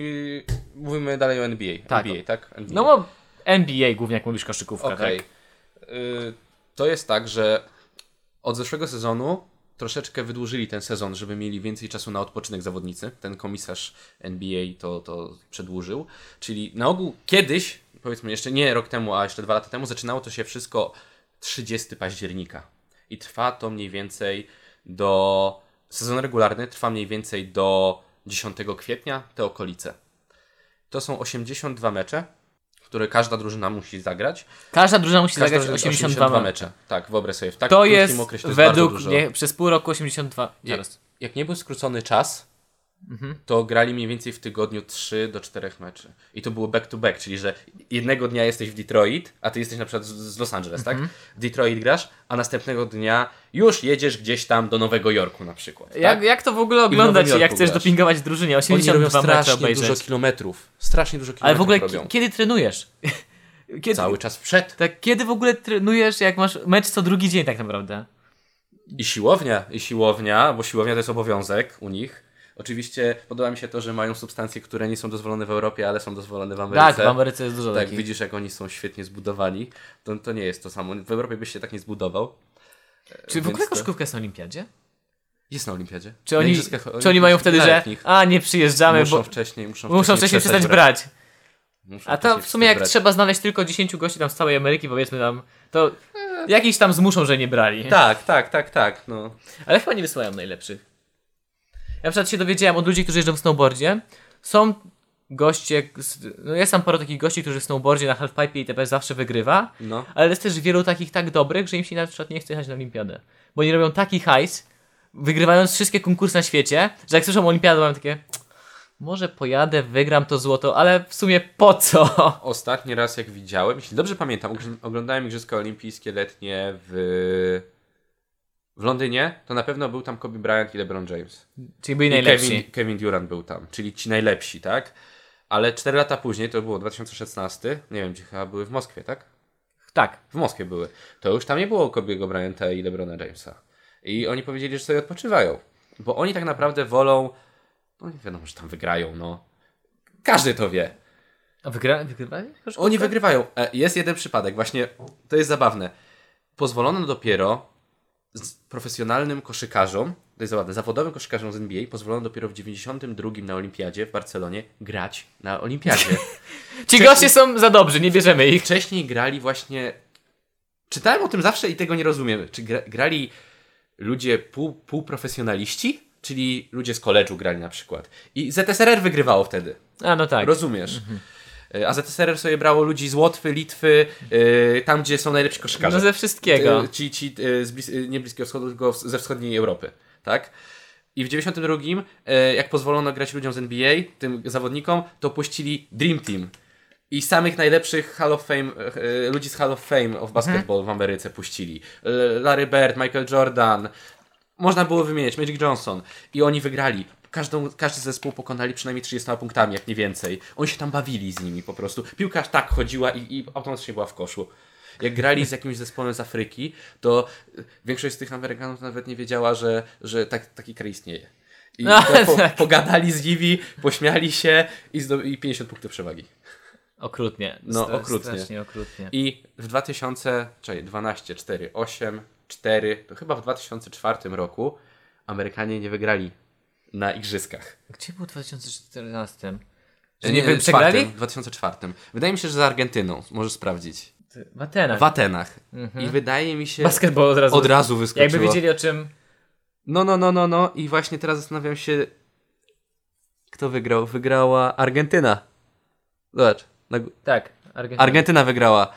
mówimy dalej o NBA. Tak. NBA, tak? NBA. No bo NBA głównie, jak mówisz, koszykówka, Okej. tak? Y, To jest tak, że od zeszłego sezonu troszeczkę wydłużyli ten sezon, żeby mieli więcej czasu na odpoczynek zawodnicy. Ten komisarz NBA to, to przedłużył. Czyli na ogół kiedyś, powiedzmy jeszcze nie rok temu, a jeszcze dwa lata temu, zaczynało to się wszystko 30 października. I trwa to mniej więcej do. Sezon regularny trwa mniej więcej do 10 kwietnia, te okolice. To są 82 mecze, które każda drużyna musi zagrać. Każda drużyna musi Każda zagrać drużyna 82 mecze. Tak, wyobraź sobie. W tak To jest okresie to jest według mnie przez pół roku 82. Jak, Zaraz. jak nie był skrócony czas, Mhm. to grali mniej więcej w tygodniu 3 do 4 meczy. I to było back to back, czyli że jednego dnia jesteś w Detroit, a ty jesteś na przykład z- Los Angeles, Mhm. tak? W Detroit grasz, a następnego dnia już jedziesz gdzieś tam do Nowego Jorku na przykład. Jak, tak? jak to w ogóle oglądać, jak chcesz grasz. dopingować drużynie? Oni robią 82 strasznie dużo kilometrów. Strasznie dużo kilometrów Ale w ogóle robią. kiedy trenujesz? [laughs] Kiedy, Cały czas przed. tak, kiedy w ogóle trenujesz, jak masz mecz co drugi dzień tak naprawdę? I siłownia, i siłownia, bo siłownia to jest obowiązek u nich. Oczywiście podoba mi się to, że mają substancje, które nie są dozwolone w Europie, ale są dozwolone w Ameryce. Tak, w Ameryce jest dużo Tak, takich. widzisz jak oni są świetnie zbudowani. To, to nie jest to samo. W Europie byś się tak nie zbudował. Czy w ogóle to- koszykówka jest na olimpiadzie? Jest na olimpiadzie. Czy oni, czy oni mają wtedy, że a nie przyjeżdżamy, muszą bo wcześniej, muszą muszą wcześniej przestać brać. Muszą A to wcześniej w sumie jak brać. trzeba znaleźć tylko 10 gości tam z całej Ameryki, powiedzmy tam, to jakiś tam zmuszą, że nie brali. Tak, tak, tak, tak. No. Ale chyba nie wysyłają najlepszych. Ja przykład się dowiedziałem od ludzi, którzy jeżdżą w snowboardzie. Są goście, no jest tam parę takich gości, którzy w snowboardzie na halfpipe i TP zawsze wygrywa, no. ale jest też wielu takich tak dobrych, że im się na przykład nie chce jechać na olimpiadę. Bo oni robią taki hajs, wygrywając wszystkie konkursy na świecie, że jak słyszą olimpiadę, mają takie może pojadę, wygram to złoto, ale w sumie po co? Ostatni raz jak widziałem, jeśli dobrze pamiętam, ogl- oglądałem Igrzyska Olimpijskie letnie w, w Londynie, to na pewno był tam Kobe Bryant i LeBron James. Czyli byli I najlepsi. Kevin, Kevin Durant był tam, czyli ci najlepsi, tak? Ale 4 lata później, to było 2016, nie wiem, gdzie chyba były w Moskwie, tak? Tak. W Moskwie były. To już tam nie było Kobiego Bryanta i LeBrona Jamesa. I oni powiedzieli, że sobie odpoczywają. Bo oni tak naprawdę wolą, no nie wiadomo, że tam wygrają, no. Każdy to wie. A wygra, wygrywali? Oni wygrywają. E, Jest jeden przypadek, właśnie to jest zabawne. Pozwolono dopiero profesjonalnym koszykarzom, to jest zabawne, zawodowym koszykarzom z NBA pozwolono dopiero w 92 na Olimpiadzie w Barcelonie grać na Olimpiadzie. [laughs] Ci goście są za dobrzy, nie bierzemy ich. Wcześniej grali właśnie. Czytałem o tym zawsze i tego nie rozumiem. Czy gra, grali ludzie pół, półprofesjonaliści? Czyli ludzie z koledżu grali na przykład. I ZSRR wygrywało wtedy. A no tak. Rozumiesz. E, A ZSRR sobie brało ludzi z Łotwy, Litwy, e, tam gdzie są najlepsi koszykarze. No ze wszystkiego. E, Ci, ci e, z blis- e, nie Bliskiego Wschodu, tylko ze wschodniej Europy. Tak? I w 92, e, jak pozwolono grać ludziom z NBA, tym zawodnikom, to puścili Dream Team. I samych najlepszych Hall of Fame, e, ludzi z Hall of Fame of Basketball w Ameryce puścili. Larry Bird, Michael Jordan. Można było wymieniać, Magic Johnson. I oni wygrali. Każdą, każdy zespół pokonali przynajmniej 30 punktami, jak nie więcej. Oni się tam bawili z nimi po prostu. Piłka tak chodziła i, i automatycznie była w koszu. Jak grali z jakimś zespołem z Afryki, to większość z tych Amerykanów nawet nie wiedziała, że, że tak, taki kraj istnieje. I No, po, tak. pogadali z nimi, pośmiali się i, i 50 punktów przewagi. Okrutnie. No, Stra- okrutnie. Okrutnie. I w 2000, czekaj, 12, 4, 8, 4, to chyba w 2004 roku Amerykanie nie wygrali na igrzyskach. Gdzie był w 2014? E, Że nie, nie przegrali? czwartym, W 2004. Wydaje mi się, że z Argentyną. Możesz sprawdzić. W Atenach. W Atenach. I wydaje mi się... Basketball od razu. Od razu wyskoczyło. Jakby wiedzieli o czym... No, no, no, no, no. I właśnie teraz zastanawiam się, kto wygrał. Wygrała Argentyna. Zobacz. Na... Tak, Argentyna. Argentyna wygrała.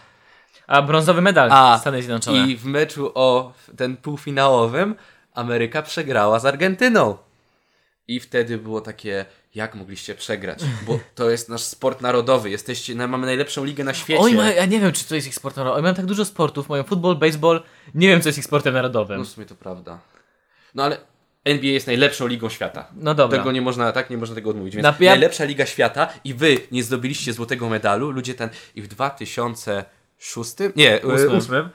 A brązowy medal A, Stany Zjednoczone. I w meczu o ten półfinałowym Ameryka przegrała z Argentyną. I wtedy było takie, jak mogliście przegrać? Bo to jest nasz sport narodowy. Jesteście, no, mamy najlepszą ligę na świecie. Oj, ma, ja nie wiem, czy to jest ich sport narodowy. Oni mają tak dużo sportów, mają futbol, baseball. Nie wiem, co jest ich sportem narodowym. No w sumie to prawda. No ale NBA jest najlepszą ligą świata. No dobra. Tego nie można, tak, nie można tego odmówić. Więc Na- ja- najlepsza liga świata i wy nie zdobyliście złotego medalu. Ludzie ten i w 2006, nie, Ósmym. ósmym,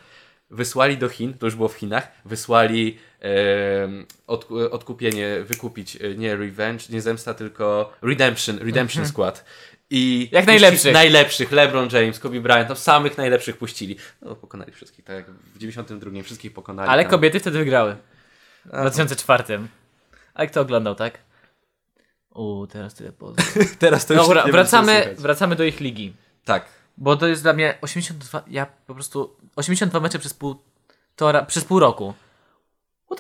wysłali do Chin, to już było w Chinach, wysłali em, od, odkupienie, wykupić, e, nie revenge, nie zemsta, tylko redemption, redemption squad. I Jak najlepszych. Najlepszych, LeBron James, Kobe Bryant, tam samych najlepszych puścili. No, pokonali wszystkich, tak jak w 92 wszystkich pokonali. Ale tam. kobiety wtedy wygrały. W 2004. Ale kto oglądał, tak? Uuu, teraz tyle [laughs] pozdrów. Teraz to już Dobra, wracamy, wracamy do ich ligi. Tak. Bo to jest dla mnie 82, ja po prostu 82 mecze przez pół, tora, przez pół roku.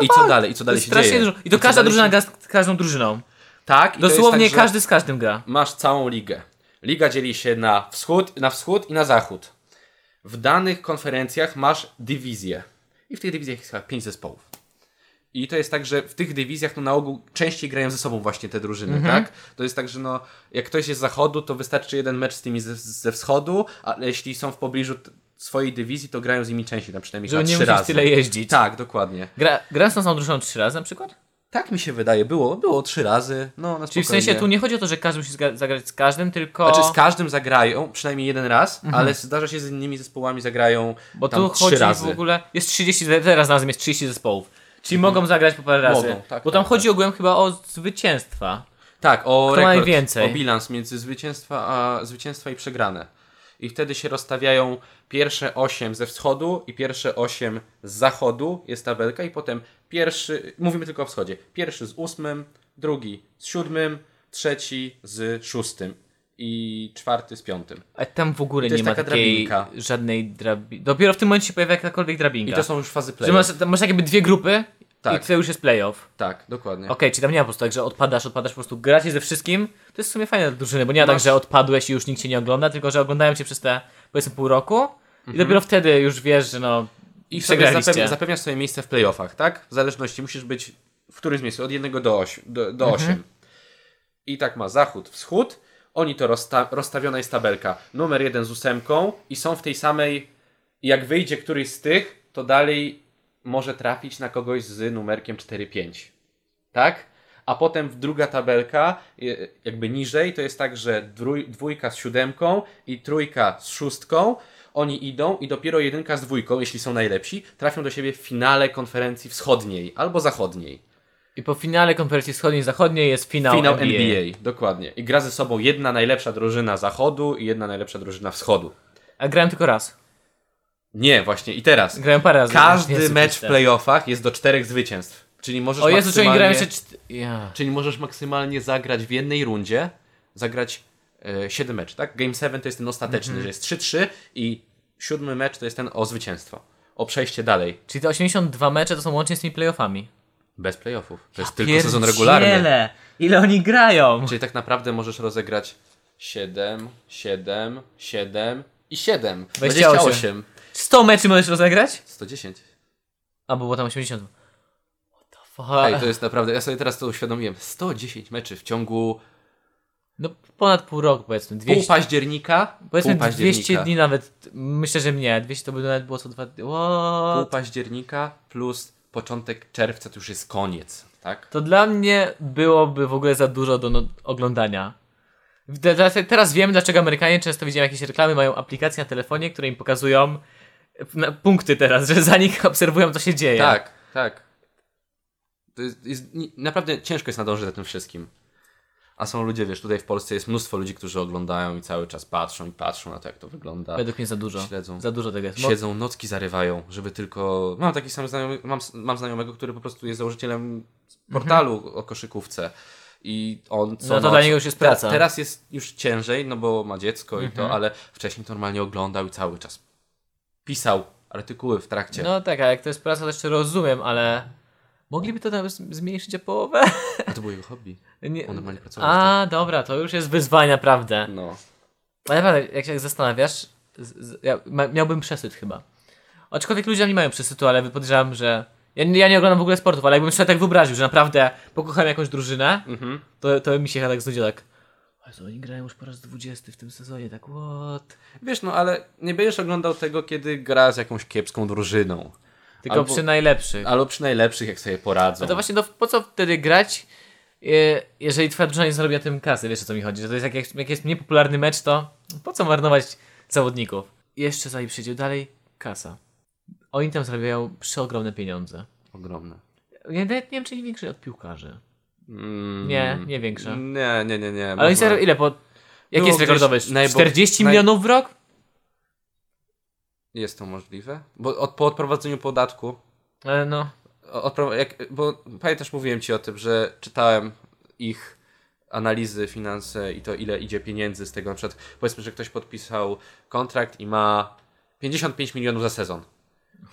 I co dalej? I co dalej się dzieje? dużo. I to I każda drużyna się- gra z każdą drużyną. Tak, Dosłownie tak, każdy z każdym gra. Masz całą ligę. Liga dzieli się na wschód, na wschód i na zachód. W danych konferencjach masz dywizje. I w tych dywizjach jest chyba pięć zespołów. I to jest tak, że w tych dywizjach no, na ogół częściej grają ze sobą właśnie te drużyny, Mhm. tak? To jest tak, że no, jak ktoś jest z zachodu, to wystarczy jeden mecz z tymi ze, ze wschodu, a jeśli są w pobliżu swojej dywizji, to grają z nimi częściej, tam przynajmniej Żeby nie trzy razy. tyle jeździć. Tak, dokładnie. Gra, gra z tą samą drużyną trzy razy na przykład? Tak mi się wydaje, było, było trzy razy. No, na Czyli w sensie tu nie chodzi o to, że każdy musi zagrać z każdym, tylko... Znaczy z każdym zagrają, przynajmniej jeden raz, ale zdarza się z innymi zespołami zagrają Mhm. Bo tam tu trzy chodzi razy. w ogóle. Jest 30, teraz razem jest 30 zespołów. Czyli mogą zagrać po parę razy. Mogą, tak, Bo tam tak, chodzi ogółem chyba o zwycięstwa. Tak, o Kto rekord, najwięcej? o bilans między zwycięstwa, a, zwycięstwa i przegrane. I wtedy się rozstawiają pierwsze 8 ze wschodu i pierwsze 8 z zachodu, jest tabelka i potem pierwszy, mówimy tylko o wschodzie, pierwszy z ósmym, drugi z siódmym, trzeci z szóstym i czwarty z piątym. A tam w ogóle nie ma takiej drabinka. żadnej drabinki. Dopiero w tym momencie się pojawia jakakolwiek drabinka. I to są już fazy play. Że masz, masz jakby dwie grupy Tak. i to już jest playoff. Tak, dokładnie. Okej, czyli tam nie ma po prostu tak, że odpadasz, odpadasz, po prostu gracie ze wszystkim. To jest w sumie fajne dla drużyny, bo nie ma tak, Masz- że odpadłeś i już nikt cię nie ogląda, tylko że oglądają cię przez te powiedzmy pół roku i dopiero wtedy już wiesz, że no Mhm. I sobie zapewnia, zapewniasz sobie miejsce w playoffach, tak? W zależności musisz być w którymś miejscu, od 1 do 8. Do, do 8. I tak ma zachód, wschód. Oni to rozsta rozstawiona jest tabelka. Numer 1 z ósemką i są w tej samej. Jak wyjdzie któryś z tych, to dalej może trafić na kogoś z numerkiem 4-5. Tak? A potem druga tabelka, jakby niżej, to jest tak, że dwójka z siódemką i trójka z szóstką. Oni idą i dopiero jedynka z dwójką, jeśli są najlepsi, trafią do siebie w finale konferencji wschodniej albo zachodniej. I po finale konferencji wschodniej i zachodniej jest finał, Finał NBA. NBA. dokładnie. I gra ze sobą jedna najlepsza drużyna zachodu i jedna najlepsza drużyna wschodu. A grałem tylko raz. Nie, właśnie. I teraz. Grałem parę razy. Każdy Jezu mecz w playoffach jest do czterech zwycięstw. Czyli możesz O Jezu, maksymalnie... grają jeszcze... czt- Ja. Czyli możesz maksymalnie zagrać w jednej rundzie, zagrać e, 7 meczów, tak? Game 7 to jest ten ostateczny, Mhm. że jest 3-3 i siódmy mecz to jest ten o zwycięstwo. O przejście dalej. Czyli te 82 mecze to są łącznie z tymi playoffami. Bez playoffów. To jest tylko sezon regularny. Ile oni grają? Czyli tak naprawdę możesz rozegrać 7, 7, 7 i 7. 28. 28. 100 meczy możesz rozegrać? 110. A, bo było tam 80. What the fuck? Ej, to jest naprawdę, ja sobie teraz to uświadomiłem. 110 meczy w ciągu No ponad pół roku powiedzmy. 200, Pół października. powiedzmy pół października. 200 dni nawet. Myślę, że nie. 200 to by nawet było co dwa dni. Pół What? października plus początek czerwca to już jest koniec, tak? To dla mnie byłoby w ogóle za dużo do no, oglądania. Teraz, wiem, dlaczego Amerykanie często widziałem jakieś reklamy, mają aplikacje na telefonie, które im pokazują punkty teraz, [laughs] że za nich obserwują, co się dzieje. Tak, tak. To jest, jest, naprawdę ciężko jest nadążyć za tym wszystkim. A są ludzie, wiesz, tutaj w Polsce jest mnóstwo ludzi, którzy oglądają i cały czas patrzą i patrzą na to, jak to wygląda. Według mnie za dużo. Śledzą. Za dużo tego jest. Siedzą, nocki zarywają, żeby tylko... Mam taki sam znajomy, mam, mam znajomego, który po prostu jest założycielem portalu o koszykówce. I on co No to noc, dla niego już jest te- praca. Teraz jest już ciężej, no bo ma dziecko i Mhm. to, ale wcześniej to normalnie oglądał i cały czas pisał artykuły w trakcie. No tak, a jak to jest praca, to jeszcze rozumiem, ale mogliby to nawet zmniejszyć o połowę? A to było jego hobby. [laughs] Nie. On normalnie pracował. A, dobra, to już jest wyzwanie, naprawdę. No. Ale naprawdę, jak się tak zastanawiasz, z, z, ja ma, miałbym przesyt chyba. Aczkolwiek ludzie nie mają przesytu, ale podejrzewam, że. Ja, nie- ja nie oglądam w ogóle sportów, ale jakbym sobie tak wyobraził, że naprawdę pokochałem jakąś drużynę, Mhm. to, to mi się chyba tak znudziło, tak. Ale oni grają już po raz 20 w tym sezonie, tak what? Wiesz, no ale nie będziesz oglądał tego, kiedy gra z jakąś kiepską drużyną. Tylko Albo- przy najlepszych. Albo przy najlepszych, jak sobie poradzą. No to właśnie, no, po co wtedy grać, e, jeżeli twoja drużyna nie zarobi na tym kasy, wiesz o co mi chodzi, że to jest jak, jak, jest niepopularny mecz, to po co marnować zawodników? Jeszcze zanim przyjdzie dalej, kasa. Oni tam zarabiają przeogromne pieniądze. Ogromne. Ja nie wiem, czy nie większe od piłkarzy. Mm, Nie, nie większe. Nie, nie, nie, nie. Ale oni zarabiają ile po... Jaki Było jest rekordowy? najbo- 40 naj- milionów w rok? Jest to możliwe? Bo od, po odprowadzeniu podatku, Ale no... odpro, jak, bo pamiętasz, mówiłem Ci o tym, że czytałem ich analizy, finanse i to ile idzie pieniędzy z tego. Na przykład powiedzmy, że ktoś podpisał kontrakt i ma 55 milionów za sezon.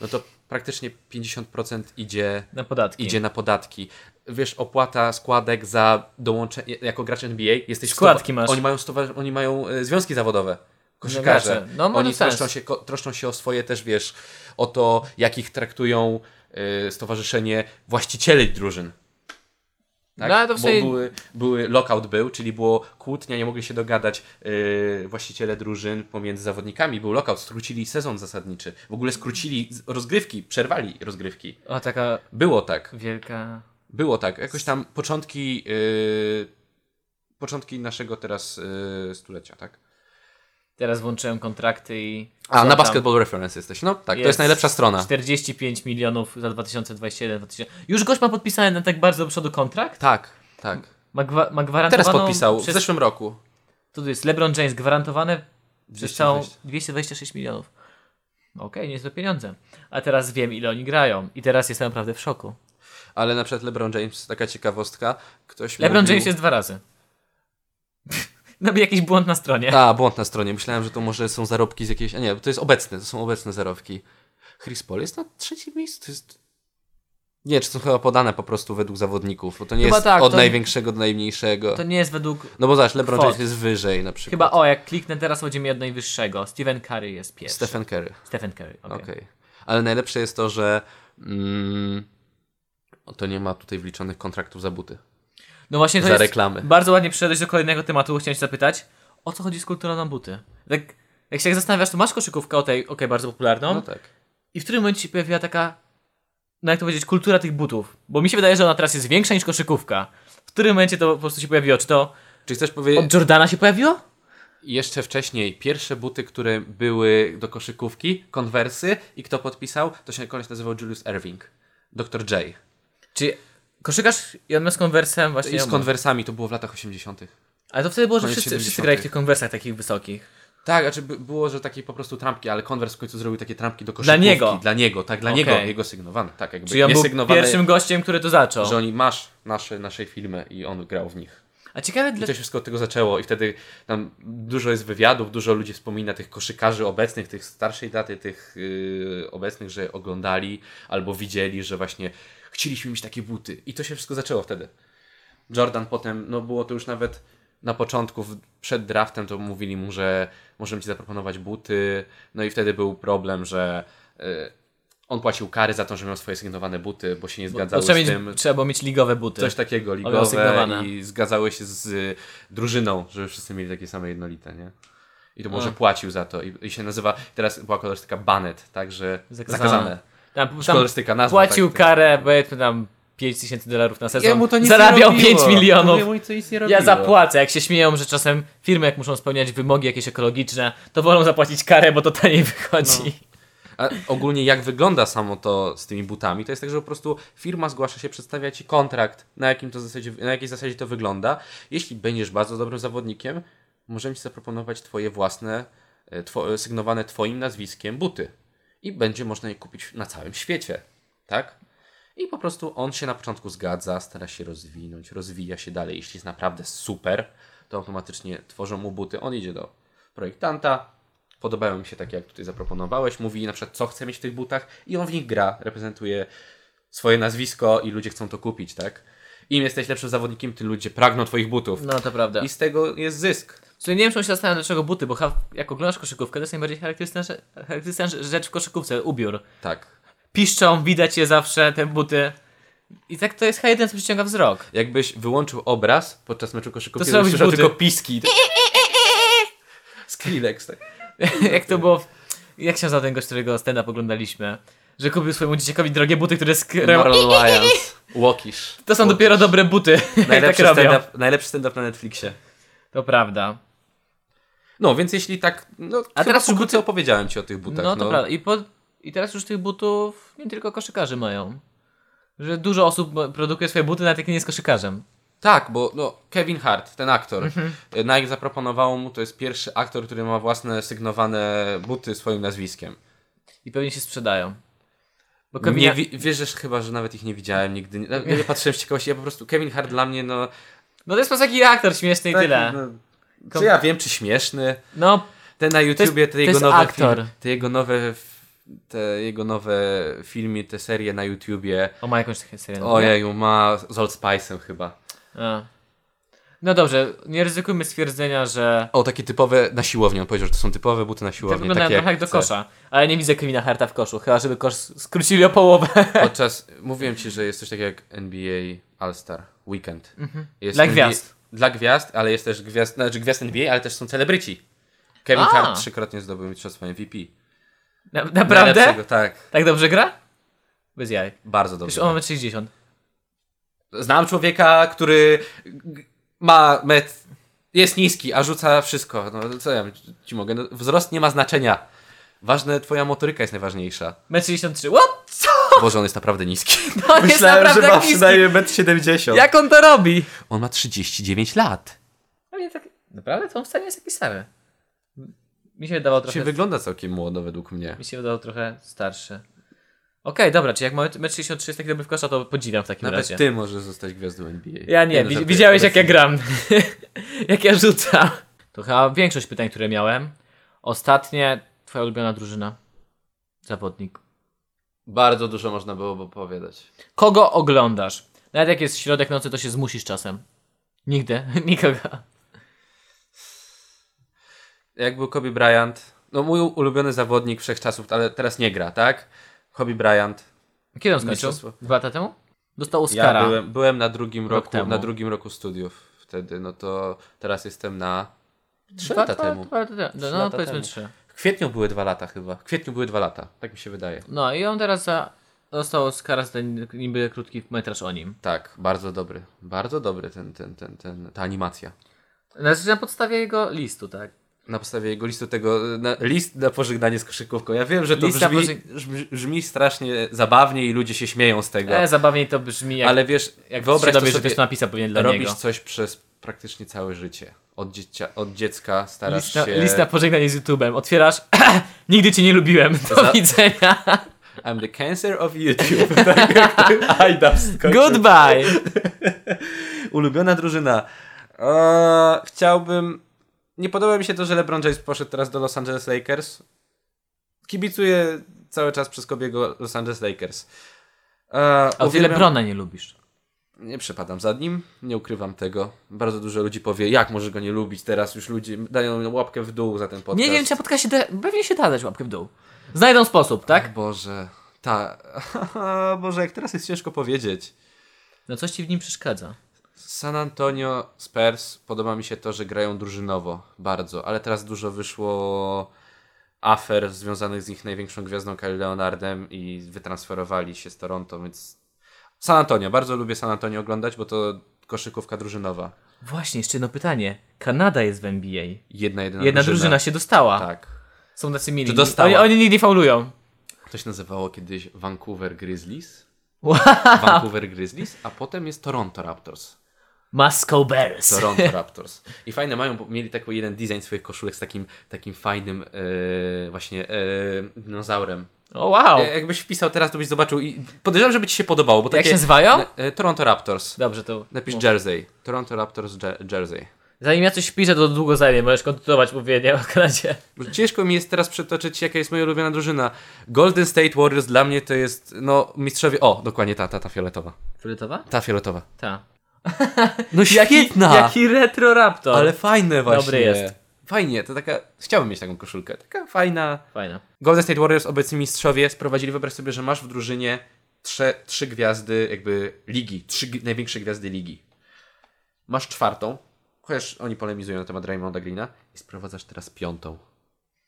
No to praktycznie 50% idzie Na podatki. idzie na podatki. Wiesz, opłata składek za dołączenie, jako gracz NBA jesteś... Składki stowa- masz. Oni mają, oni mają e, związki zawodowe. Koszykarze. No, ma oni troszczą się, troszczą się o swoje też, wiesz, o to, jak ich traktują e, stowarzyszenie właścicieli drużyn. Tak? No, ale to w sumie- były, były, lockout był, czyli było kłótnia, nie mogli się dogadać e, właściciele drużyn pomiędzy zawodnikami. Był lockout, skrócili sezon zasadniczy. W ogóle skrócili rozgrywki, przerwali rozgrywki. O, taka Było tak. wielka... Było tak, jakoś tam początki, yy, początki naszego teraz yy, stulecia, tak? Teraz włączyłem kontrakty i... A, na? Basketball Reference jesteś, no tak, to jest najlepsza strona. 45 milionów za 2021 2000. Już gość ma podpisany na tak bardzo do przodu kontrakt? Tak, tak. Ma, gwa, ma gwarantowaną... Teraz podpisał, w Przez, zeszłym roku. tu jest LeBron James gwarantowane przez całą 220. 226 milionów. Okej, nie jest to pieniądze. A teraz wiem, ile oni grają. I teraz jestem naprawdę w szoku. Ale na przykład LeBron James, taka ciekawostka, ktoś LeBron mówił... James jest dwa razy. No jakiś błąd na stronie. A, błąd na stronie, myślałem, że to może są zarobki z jakiejś... A nie, to jest obecne, to są obecne zarobki. Chris Paul jest na trzecim miejscu, to jest... Nie, czy są chyba podane po prostu według zawodników, bo to nie Chyba jest tak, od największego do najmniejszego. To nie jest według... No bo zobacz, LeBron. James jest wyżej na przykład. Chyba, o, jak kliknę teraz, będzie mi od najwyższego. Stephen Curry jest pierwszy. Stephen Curry. Stephen Curry, okej. Okej. Ale najlepsze jest to, że mm, to nie ma tutaj wliczonych kontraktów za buty. No właśnie to Za jest... reklamy. Bardzo ładnie przeszedłeś do kolejnego tematu, chciałem się zapytać. O co chodzi z kulturą na buty? Tak, jak się tak zastanawiasz, to masz koszykówkę, okej, okej, bardzo popularną. No tak. I w którym momencie się pojawiła taka, no jak to powiedzieć, kultura tych butów? Bo mi się wydaje, że ona teraz jest większa niż koszykówka. W którym momencie to po prostu się pojawiło? Czy to Czy chcesz powiedzieć, od Jordana się pojawiło? jeszcze wcześniej pierwsze buty, które były do koszykówki, konwersy i kto podpisał, to się koleś nazywał Julius Erving. Dr. J. Czy koszykarz i on z konwersem właśnie... I z konwersami to było w latach 80. Ale to wtedy było, że wszyscy, wszyscy 70. grali w tych konwersach takich wysokich. Tak, znaczy by- było, że takie po prostu trampki, ale konwers w końcu zrobił takie trampki do koszykówki. niego. Dla niego, tak, dla Okej. niego, jego sygnowane. Tak, jakby Czyli on był sygnowane, pierwszym gościem, który to zaczął. że oni masz nasze, naszej filmy i on grał w nich. A ciekawe, I dla... to się wszystko od tego zaczęło i wtedy tam dużo jest wywiadów, dużo ludzi wspomina tych koszykarzy obecnych, tych starszej daty, tych yy, obecnych, że oglądali albo widzieli, że właśnie chcieliśmy mieć takie buty. I to się wszystko zaczęło wtedy. Jordan potem, no było to już nawet na początku, przed draftem to mówili mu, że możemy ci zaproponować buty. No i wtedy był problem, że yy, on płacił kary za to, że miał swoje sygnowane buty, bo się nie Bo zgadzały trzeba, z mieć, tym. trzeba było mieć ligowe buty. Coś takiego, ligowe i zgadzały się z y, drużyną, żeby wszyscy mieli takie same jednolite, nie? I to może A. płacił za to. I, I się nazywa, teraz była kolorystyka Banet, także Zakazane. zakazane. Tam, tam Kolorystyka, nazwa. płacił tak, karę, powiedzmy tam 5 tysięcy dolarów na sezon. Jemu to nic Zarabiał nie robiło. 5 milionów. Jemu to nic nie Ja zapłacę. Jak się śmieją, że czasem firmy, jak muszą spełniać wymogi jakieś ekologiczne, to wolą zapłacić karę, bo to taniej wychodzi. A ogólnie jak wygląda samo to z tymi butami, to jest tak, że po prostu firma zgłasza się, przedstawia ci kontrakt, na, jakim to zasadzie, na jakiej zasadzie to wygląda. Jeśli będziesz bardzo dobrym zawodnikiem, możemy ci zaproponować twoje własne, e, two, sygnowane twoim nazwiskiem buty. I będzie można je kupić na całym świecie. Tak? I po prostu on się na początku zgadza, stara się rozwinąć, rozwija się dalej. Jeśli jest naprawdę super, to automatycznie tworzą mu buty. On idzie do projektanta, podobają mi się takie, jak tutaj zaproponowałeś, mówi na przykład, co chce mieć w tych butach i on w nich gra, reprezentuje swoje nazwisko i ludzie chcą to kupić, tak? Im jesteś lepszym zawodnikiem, tym ludzie pragną twoich butów. No to prawda. I z tego jest zysk. Słuchaj, nie wiem, czy on się zastanawiam, dlaczego buty, bo jak oglądasz koszykówkę, to jest najbardziej charakterystyczna, charakterystyczna rzecz w koszykówce, ubiór. Tak. Piszczą, widać je zawsze, te buty. I tak to jest jedyne, co przyciąga wzrok. Jakbyś wyłączył obraz podczas meczu koszykówki, To to, słyszał tylko piski. Skrillex, tak. [laughs] jak to było, w... jak się nazywa ten gość, którego stand-up oglądaliśmy, że kupił swojemu dzieciakowi drogie buty, które skryją. Marlon Lyons. Łokisz. To są Łokisz. dopiero dobre buty, [laughs] tak Najlepszy robią. stand-up najlepszy stand-up na Netflixie. To prawda. No, więc jeśli tak. No, A teraz już buty opowiedziałem ci o tych butach. no to prawda. I, po... I teraz już tych butów nie tylko koszykarze mają. Że dużo osób produkuje swoje buty, nawet jak nie jest koszykarzem. Tak, bo no, Kevin Hart, ten aktor, Mhm. Nike zaproponował mu, to jest pierwszy aktor, który ma własne sygnowane buty swoim nazwiskiem. I pewnie się sprzedają. Bo Nie Kevin... wi- wierzysz chyba, że nawet ich nie widziałem nigdy. Nie, [laughs] ja nie patrzyłem z ciekawości, ja po prostu, Kevin Hart dla mnie, no... No to jest po prostu taki aktor śmieszny i tyle. no czy ja wiem, czy śmieszny? No, Te na YouTubie, te to jego nowe aktor. film- te jego nowe te jego nowe filmy, te serie na YouTubie. o ma jakąś taką serię. Ojeju, ma z Old Spice'em chyba. A. No dobrze, nie ryzykujmy stwierdzenia, że O, takie typowe na siłownię. On powiedział, że to są typowe buty na to siłownię. wyglądają takie trochę jak do kosza. Ale nie widzę Kevina Harta w koszu, chyba żeby kosz skrócili o połowę. [laughs] Podczas, mówiłem ci, że jest coś takiego jak NBA All-Star Weekend. Jest Dla NBA gwiazd. Dla gwiazd, ale jest też gwiazd, znaczy gwiazd NBA, ale też są celebryci. Kevin A. Hart trzykrotnie zdobył mistrzostwo MVP. Na, naprawdę? Tak, Tak dobrze gra? Bez jaj. bardzo Przecież dobrze. on ma 60. Znam człowieka, który ma met, jest niski, a rzuca wszystko. No co ja ci mogę? No, wzrost nie ma znaczenia. Ważne, twoja motoryka jest najważniejsza. Metr 63. What? [laughs] Boże, on jest naprawdę niski. [laughs] On jest naprawdę tak niski. 1,70 Jak on to robi? On ma 39 lat. A nie tak... Naprawdę? To on wcale nie jest taki stary. Mi się wydawał Się trochę... wygląda całkiem młodo według mnie. Mi się wydawał trochę starszy. Okej, dobra, czyli jak ma 1,63 jest taki dobry w kosza, to podziwiam w takim Nawet razie. ty możesz zostać gwiazdą NBA. Ja nie, no, widziałeś jak ja gram. [laughs] jak ja rzucam. To chyba większość pytań, które miałem. Ostatnie, twoja ulubiona drużyna. Zawodnik. Bardzo dużo można było opowiadać. Kogo oglądasz? Nawet jak jest środek nocy, to się zmusisz czasem. Nigdy, [laughs] nikogo. Jak był Kobe Bryant, no mój ulubiony zawodnik wszechczasów, ale teraz nie gra, tak? Kobe Bryant. Kiedy on skończył? Dwa lata temu? Dostał Oscara. Ja byłem, byłem na drugim Rok roku, temu. na drugim roku studiów wtedy, no to teraz jestem na trzy Dwa- lata dwa- temu. dwa lata temu. Trzy No, lata powiedzmy trzy. Kwietniu były dwa lata chyba. W kwietniu były dwa lata, tak mi się wydaje. No i on teraz za... dostał Oscara za ten niby krótki metraż o nim. Tak, bardzo dobry. Bardzo dobry ten, ten, ten, ten, ta animacja. Na, na podstawie jego listu, tak? Na podstawie jego listu tego, na, list na pożegnanie z koszykówką. Ja wiem, że to brzmi, pożeg- brzmi, strasznie zabawnie i ludzie się śmieją z tego. E, zabawniej to brzmi jak, ale wiesz, jak wyobraź że sobie, ktoś to napisał pewnie dla robisz niego. coś przez praktycznie całe życie. Od, dziecia, od dziecka starasz List na, się... list na pożegnanie z YouTube'em. Otwierasz. [clears throat] Nigdy cię nie lubiłem. Do Za- widzenia. I'm the cancer of YouTube. [laughs] tak. Goodbye. Ulubiona drużyna. Eee, chciałbym... Nie podoba mi się to, że LeBron James poszedł teraz do Los Angeles Lakers. Kibicuję cały czas przez Kobiego Los Angeles Lakers. Eee, A ty uwielbiam- Lebrona nie lubisz. Nie przepadam za nim, nie ukrywam tego. Bardzo dużo ludzi powie, jak może go nie lubić teraz, już ludzie dają łapkę w dół za ten podcast. Nie wiem, czy na podcastie da, pewnie się da dać łapkę w dół. Znajdą sposób, tak? Boże, Ta. [laughs] Boże, jak teraz jest ciężko powiedzieć. No coś ci w nim przeszkadza. San Antonio Spurs podoba mi się to, że grają drużynowo bardzo, ale teraz dużo wyszło afer związanych z ich największą gwiazdą Kyle Leonardem i wytransferowali się z Toronto, więc San Antonio, bardzo lubię San Antonio oglądać, bo to koszykówka drużynowa. Właśnie, jeszcze jedno pytanie. Kanada jest w NBA. Jedna, jedyna Jedna drużyna się dostała. Tak. Są tacy mili. Czy dostała? Oni, oni nigdy nie faulują. To się nazywało kiedyś Vancouver Grizzlies. Wow. Vancouver Grizzlies, a potem jest Toronto Raptors. Moscow Bears. Toronto [laughs] Raptors. I fajne mają, bo mieli taki jeden design swoich koszulek z takim, takim fajnym e, właśnie e, dinozaurem. O wow. E, jakbyś wpisał teraz, to byś zobaczył i podejrzewam, żeby ci się podobało, bo Jak takie... się nazywają? E, Toronto Raptors. Dobrze, to... Napisz mów. Jersey. Toronto Raptors Je- Jersey. Zanim ja coś wpiszę, to długo zajmie. Możesz kontynuować mówienie o Kanadzie. Ciężko mi jest teraz przytoczyć, jaka jest moja ulubiona drużyna. Golden State Warriors dla mnie to jest, no, mistrzowie... O, dokładnie ta, ta, ta fioletowa. Fioletowa? Ta fioletowa. Ta. No [laughs] świetna! Jaki retro raptor. Ale fajne właśnie. Dobry jest. Fajnie, to taka... Chciałbym mieć taką koszulkę. Taka fajna... Fajna. Golden State Warriors, obecni mistrzowie, sprowadzili, wyobraź sobie, że masz w drużynie trze, trzy gwiazdy jakby ligi, trzy największe gwiazdy ligi. Masz czwartą, chociaż oni polemizują na temat Raymonda Greena i sprowadzasz teraz piątą.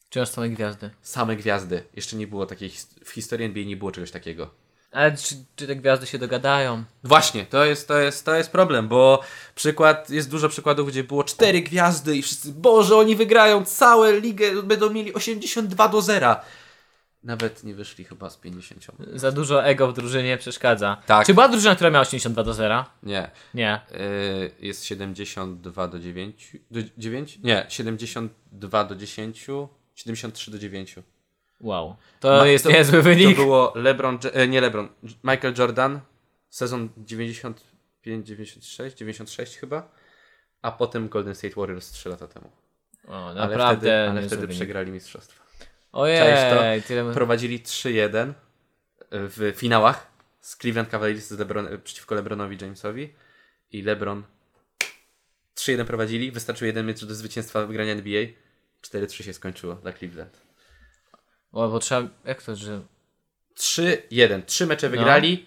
Czy masz same gwiazdy? Same gwiazdy. Jeszcze nie było takiej, w historii NBA nie było czegoś takiego. Ale czy, czy te gwiazdy się dogadają? Właśnie, to jest, to, jest, to jest problem, bo przykład, jest dużo przykładów, gdzie było cztery gwiazdy i wszyscy, Boże, oni wygrają całe ligę, będą mieli 82 do 0. Nawet nie wyszli chyba z 50. Za dużo ego w drużynie przeszkadza. Tak. Czy była drużyna, która miała 82 do 0? Nie, Nie. Yy, jest 72 do 9. Do 9? Nie, 72 do 10. 73 do 9. Wow. To Ma- jest to- niezły wynik. To było LeBron, e, nie LeBron, Michael Jordan, sezon 95, 96, 96 chyba, a potem Golden State Warriors 3 lata temu. O, Ale naprawdę wtedy, ale wtedy przegrali mistrzostwa. Ojej, tyle... Prowadzili 3-1 w finałach z Cleveland Cavaliers z Lebron, przeciwko LeBronowi Jamesowi i LeBron 3-1 prowadzili, wystarczył jeden mecz do zwycięstwa wygrania NBA, 4-3 się skończyło dla Cleveland. O, bo trzeba... Jak to, że... 3-1. Trzy mecze No. wygrali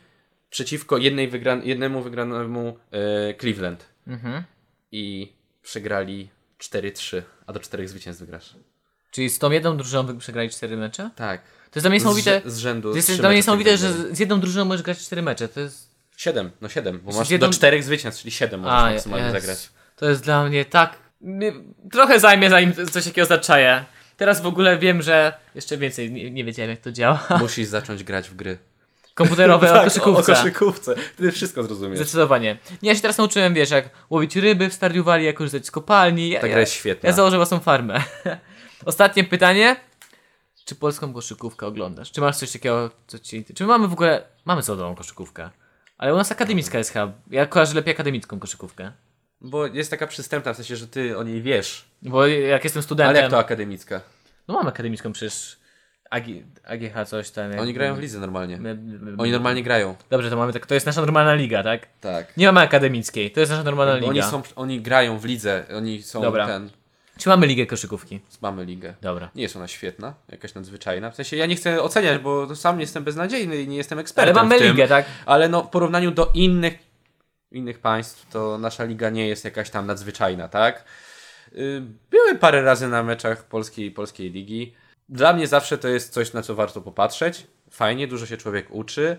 przeciwko jednej wygran jednemu wygranemu e, Cleveland. Mhm. I przegrali 4-3, a do czterech zwycięstw wygrasz. Czyli z tą jedną drużyną przegrali 4 mecze? Tak. To jest dla mnie niesamowite... Z, z rzędu. To jest dla mnie niesamowite, że z jedną drużyną możesz grać 4 mecze. To jest... 7, no 7, bo masz jedną- do czterech zwycięstw, czyli 7 możesz A, maksymalnie zagrać. To jest dla mnie tak... Trochę zajmie, zanim coś takiego zaczaję. Teraz w ogóle wiem, że jeszcze więcej nie, nie wiedziałem, jak to działa. [laughs] Musisz zacząć grać w gry. Komputerowe [laughs] o koszykówce. Tak, O koszykówce. Wtedy wszystko zrozumiesz. Zdecydowanie. Nie, ja się teraz nauczyłem, wiesz, jak łowić ryby w Stardew Valley, jak korzystać z kopalni. Ja, Ta gra ja, jest świetna. ja założę własną farmę. [laughs] Ostatnie pytanie. Czy polską koszykówkę oglądasz? Czy masz coś takiego, co ci... Czy my mamy w ogóle... Mamy całą koszykówkę. Ale u nas akademicka jest chyba... Ja kojarzę lepiej akademicką koszykówkę. Bo jest taka przystępna, w sensie, że ty o niej wiesz. Bo jak jestem studentem... Ale jak to akademicka? No mam akademicką przecież... AG, AGH coś tam. jak- Oni grają w lidze normalnie. My- my- Oni normalnie grają. Dobrze, to mamy tak... To jest nasza normalna liga, tak? Tak. Nie mamy akademickiej. To jest nasza normalna liga. Oni, są, oni grają w lidze, oni są Dobra. ten. Czy mamy ligę koszykówki? Mamy ligę. Dobra. Nie jest ona świetna, jakaś nadzwyczajna. W sensie ja nie chcę oceniać, bo sam jestem beznadziejny i nie jestem ekspertem. Ale mamy ligę, tak? Ale no w porównaniu do innych, innych państw, to nasza liga nie jest jakaś tam nadzwyczajna, tak? Y, Byłem parę razy na meczach polskiej polskiej ligi. Dla mnie zawsze to jest coś, na co warto popatrzeć. Fajnie, dużo się człowiek uczy.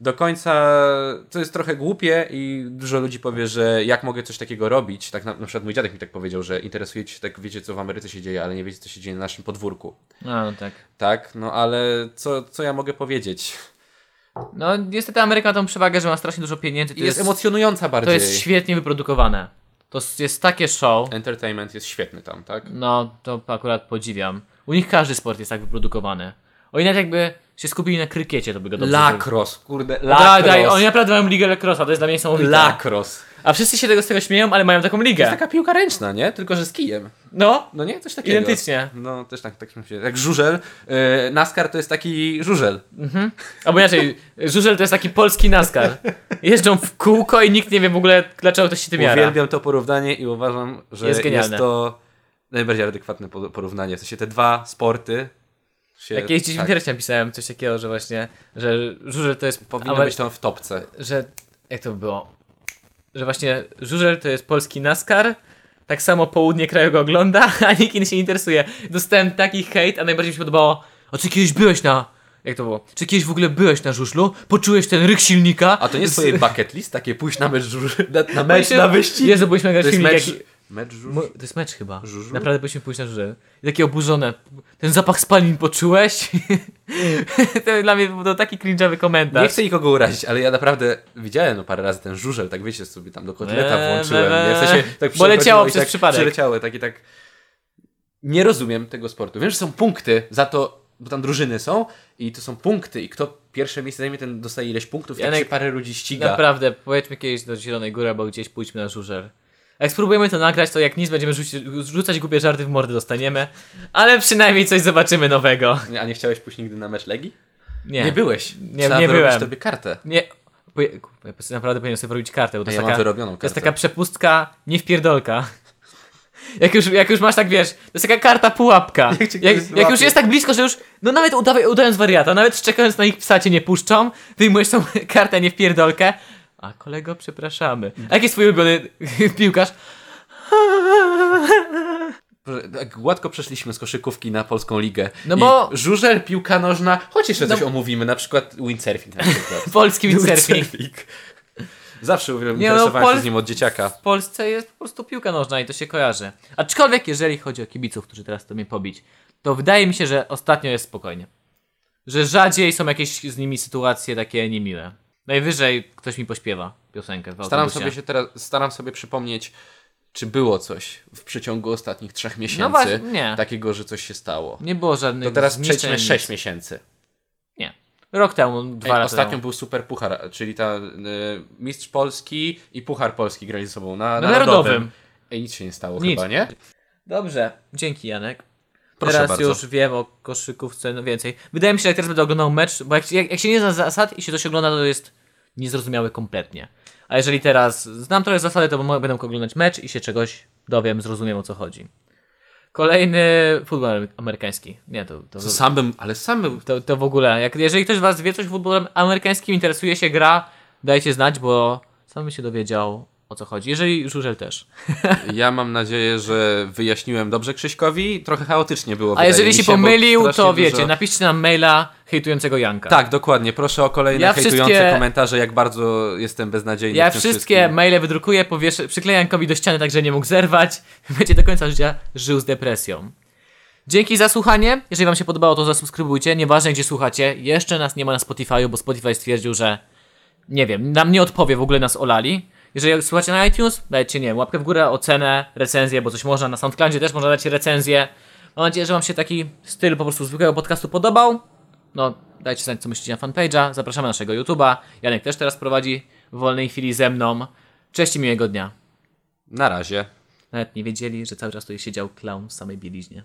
Do końca to jest trochę głupie i dużo ludzi powie, że jak mogę coś takiego robić. Tak na, na przykład mój dziadek mi tak powiedział, że interesujecie się tak, wiecie co w Ameryce się dzieje, ale nie wiecie co się dzieje na naszym podwórku. A, no tak. Tak, no ale co, co ja mogę powiedzieć? No niestety Ameryka ma tą przewagę, że ma strasznie dużo pieniędzy. To Jest, jest, emocjonująca to bardziej. jest świetnie wyprodukowane. To jest takie show. Entertainment jest świetny tam, tak? No, to akurat podziwiam. U nich każdy sport jest tak wyprodukowany. Oni nawet jakby się skupili na krykiecie, to by go dobrze Lacrosse, kurde, Daj, daj, lacrosse. oni naprawdę mają ligę lacrosse, to jest dla mnie niesamowite. Lacrosse. A wszyscy się tego z tego śmieją, ale mają taką To ligę. jest taka piłka ręczna, nie? Tylko, że z kijem. No, No nie? Coś takiego. identycznie. No, też tak, tak się Jak żużel. Yy, NASCAR to jest taki żużel. Albo inaczej, żużel to jest taki polski NASCAR. Jeżdżą w kółko i nikt nie wie w ogóle, dlaczego ktoś się tym jara. Uwielbiam to porównanie i uważam, że Jest jest, to najbardziej adekwatne po- porównanie. W sensie te dwa sporty Się, Jak gdzieś w tak, internecie napisałem coś takiego, że właśnie, że żużel to jest... powinno Amer- być tam w topce. że jak to było? Że właśnie żużel to jest polski NASCAR, tak samo południe kraju go ogląda, [laughs] a nikt inny się nie interesuje. Dostałem taki hejt, a najbardziej mi się podobało, a czy kiedyś byłeś na... Jak to było? Czy kiedyś w ogóle byłeś na żużlu? Poczułeś ten ryk silnika? A to nie jest Z- twoje bucket list? Takie pójść na mecz, na, na mecz, na wyścig? Jezu, byliśmy na silnik. Mecz, żuż? Mo- To jest mecz chyba. Żużlu? Naprawdę byliśmy pójść na żużel. I takie oburzone. Ten zapach spalin poczułeś? [laughs] to dla mnie był taki cringe'owy komentarz. Nie chcę nikogo urazić, ale ja naprawdę widziałem no, parę razy ten żużel, tak wiecie, sobie tam do kotleta Eee, włączyłem. eee, Nie? W sensie, tak bo leciało przez tak przypadek. Przeleciało, tak tak. Nie rozumiem tego sportu. Wiem, że są punkty za to, bo tam drużyny są i to są punkty i kto pierwsze miejsce zajmie, ten dostaje ileś punktów i tak Janek, się parę ludzi ściga. Naprawdę, pojedźmy kiedyś do Zielonej Góry albo gdzieś pójdźmy na żużel. Jak spróbujemy to nagrać, to jak nic będziemy rzucić, rzucać głupie żarty w mordy dostaniemy. Ale przynajmniej coś zobaczymy nowego. A nie chciałeś pójść nigdy na mecz Legii? Nie. Nie byłeś. Nie- nie byłem. tobie kartę. Nie. Naprawdę powinienem sobie robić kartę, bo to Ja taka, wyrobioną to jest kartę. taka przepustka nie wpierdolka. Jak już, jak już masz tak, wiesz, to jest taka karta pułapka. [laughs] Jak Jak, już jest tak blisko, że już, no nawet udawaj, udając wariata, nawet czekając na ich psa cię nie puszczą, wyjmujesz tą [laughs] kartę nie wpierdolkę. A kolego, przepraszamy. A jaki jest twój ulubiony [laughs] piłkarz? Tak gładko przeszliśmy z koszykówki na polską ligę. No I bo- Żużel, piłka nożna, choć jeszcze No- coś omówimy, na przykład windsurfing na przykład. [laughs] Polski windsurfing. Zawsze uwielbiam no, interesowałem Pol- się z nim od dzieciaka. W Polsce jest po prostu piłka nożna i to się kojarzy. Aczkolwiek, jeżeli chodzi o kibiców, którzy teraz chcą mnie pobić, to wydaje mi się, że ostatnio jest spokojnie. Że rzadziej są jakieś z nimi sytuacje takie niemiłe. Najwyżej ktoś mi pośpiewa piosenkę w Staram autobusie. sobie się teraz, staram sobie przypomnieć, czy było coś w przeciągu ostatnich trzech miesięcy No właśnie, nie. takiego, że coś się stało. Nie było żadnych To teraz przejdźmy. 6 miesięcy. Nie. Rok temu, dwa Ej, lata ostatnio temu. był Super Puchar, czyli ta y, Mistrz Polski i Puchar Polski grali ze sobą na, Na Narodowym. Narodowym. Ej, nic się nie stało Nic. chyba, nie? Dobrze, dzięki Janek. Proszę teraz bardzo. już wiem o koszykówce no więcej. Wydaje mi się, że jak teraz będę oglądał mecz, bo jak, jak, jak się nie zna zasad i się to się ogląda, to jest niezrozumiałe kompletnie. A jeżeli teraz znam trochę zasady, to będę mógł oglądać mecz i się czegoś dowiem, zrozumiem o co chodzi. Kolejny futbol amerykański. Nie, to, to, sam bym, ale sam bym... to, to w ogóle. Jak, jeżeli ktoś z Was wie coś futbolem amerykańskim, interesuje się gra, dajcie znać, bo sam bym się dowiedział o co chodzi. Jeżeli żużel też. [laughs] Ja mam nadzieję, że wyjaśniłem dobrze Krzyśkowi. Trochę chaotycznie było. A jeżeli się bo pomylił, to dużo- wiecie, napiszcie nam maila hejtującego Janka. Tak, dokładnie. Proszę o kolejne Ja hejtujące wszystkie- komentarze, jak bardzo jestem beznadziejny Ja wszystkie wszystkim. maile wydrukuję, powieszę, przykleję Jankowi do ściany, tak że nie mógł zerwać. [laughs] Będzie do końca życia żył z depresją. Dzięki za słuchanie. Jeżeli Wam się podobało, to zasubskrybujcie. Nieważne gdzie słuchacie. Jeszcze nas nie ma na Spotify'u, bo Spotify stwierdził, że nie wiem, nam nie odpowie, w ogóle nas olali. Jeżeli słuchacie na iTunes, dajcie, nie wiem, łapkę w górę, ocenę, recenzję, bo coś można. Na SoundCloudzie też można dać recenzję. Mam nadzieję, że Wam się taki styl po prostu zwykłego podcastu podobał. No, dajcie znać, co myślicie na fanpage'a. Zapraszamy na naszego YouTube'a. Janek też teraz prowadzi w wolnej chwili ze mną. Cześć i miłego dnia. Na razie. Nawet nie wiedzieli, że cały czas tutaj siedział clown w samej bieliźnie.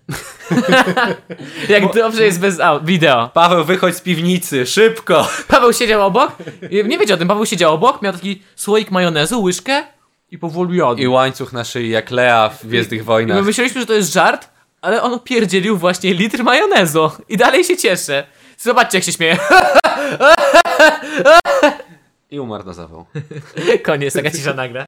[laughs] Jak dobrze jest bez au- wideo. Paweł, wychodź z piwnicy, szybko! [laughs] Paweł siedział obok. Nie wiedział o tym. Paweł siedział obok, miał taki słoik majonezu, łyżkę i powoli jadł. I łańcuch na szyi jak Lea w Gwiezdnych I my Wojnach. myśleliśmy, że to jest żart, ale on pierdzielił właśnie litr majonezu. I dalej się cieszę. Zobaczcie, jak się śmieje. I umarł na zawał. [laughs] Koniec, taka cisza nagle.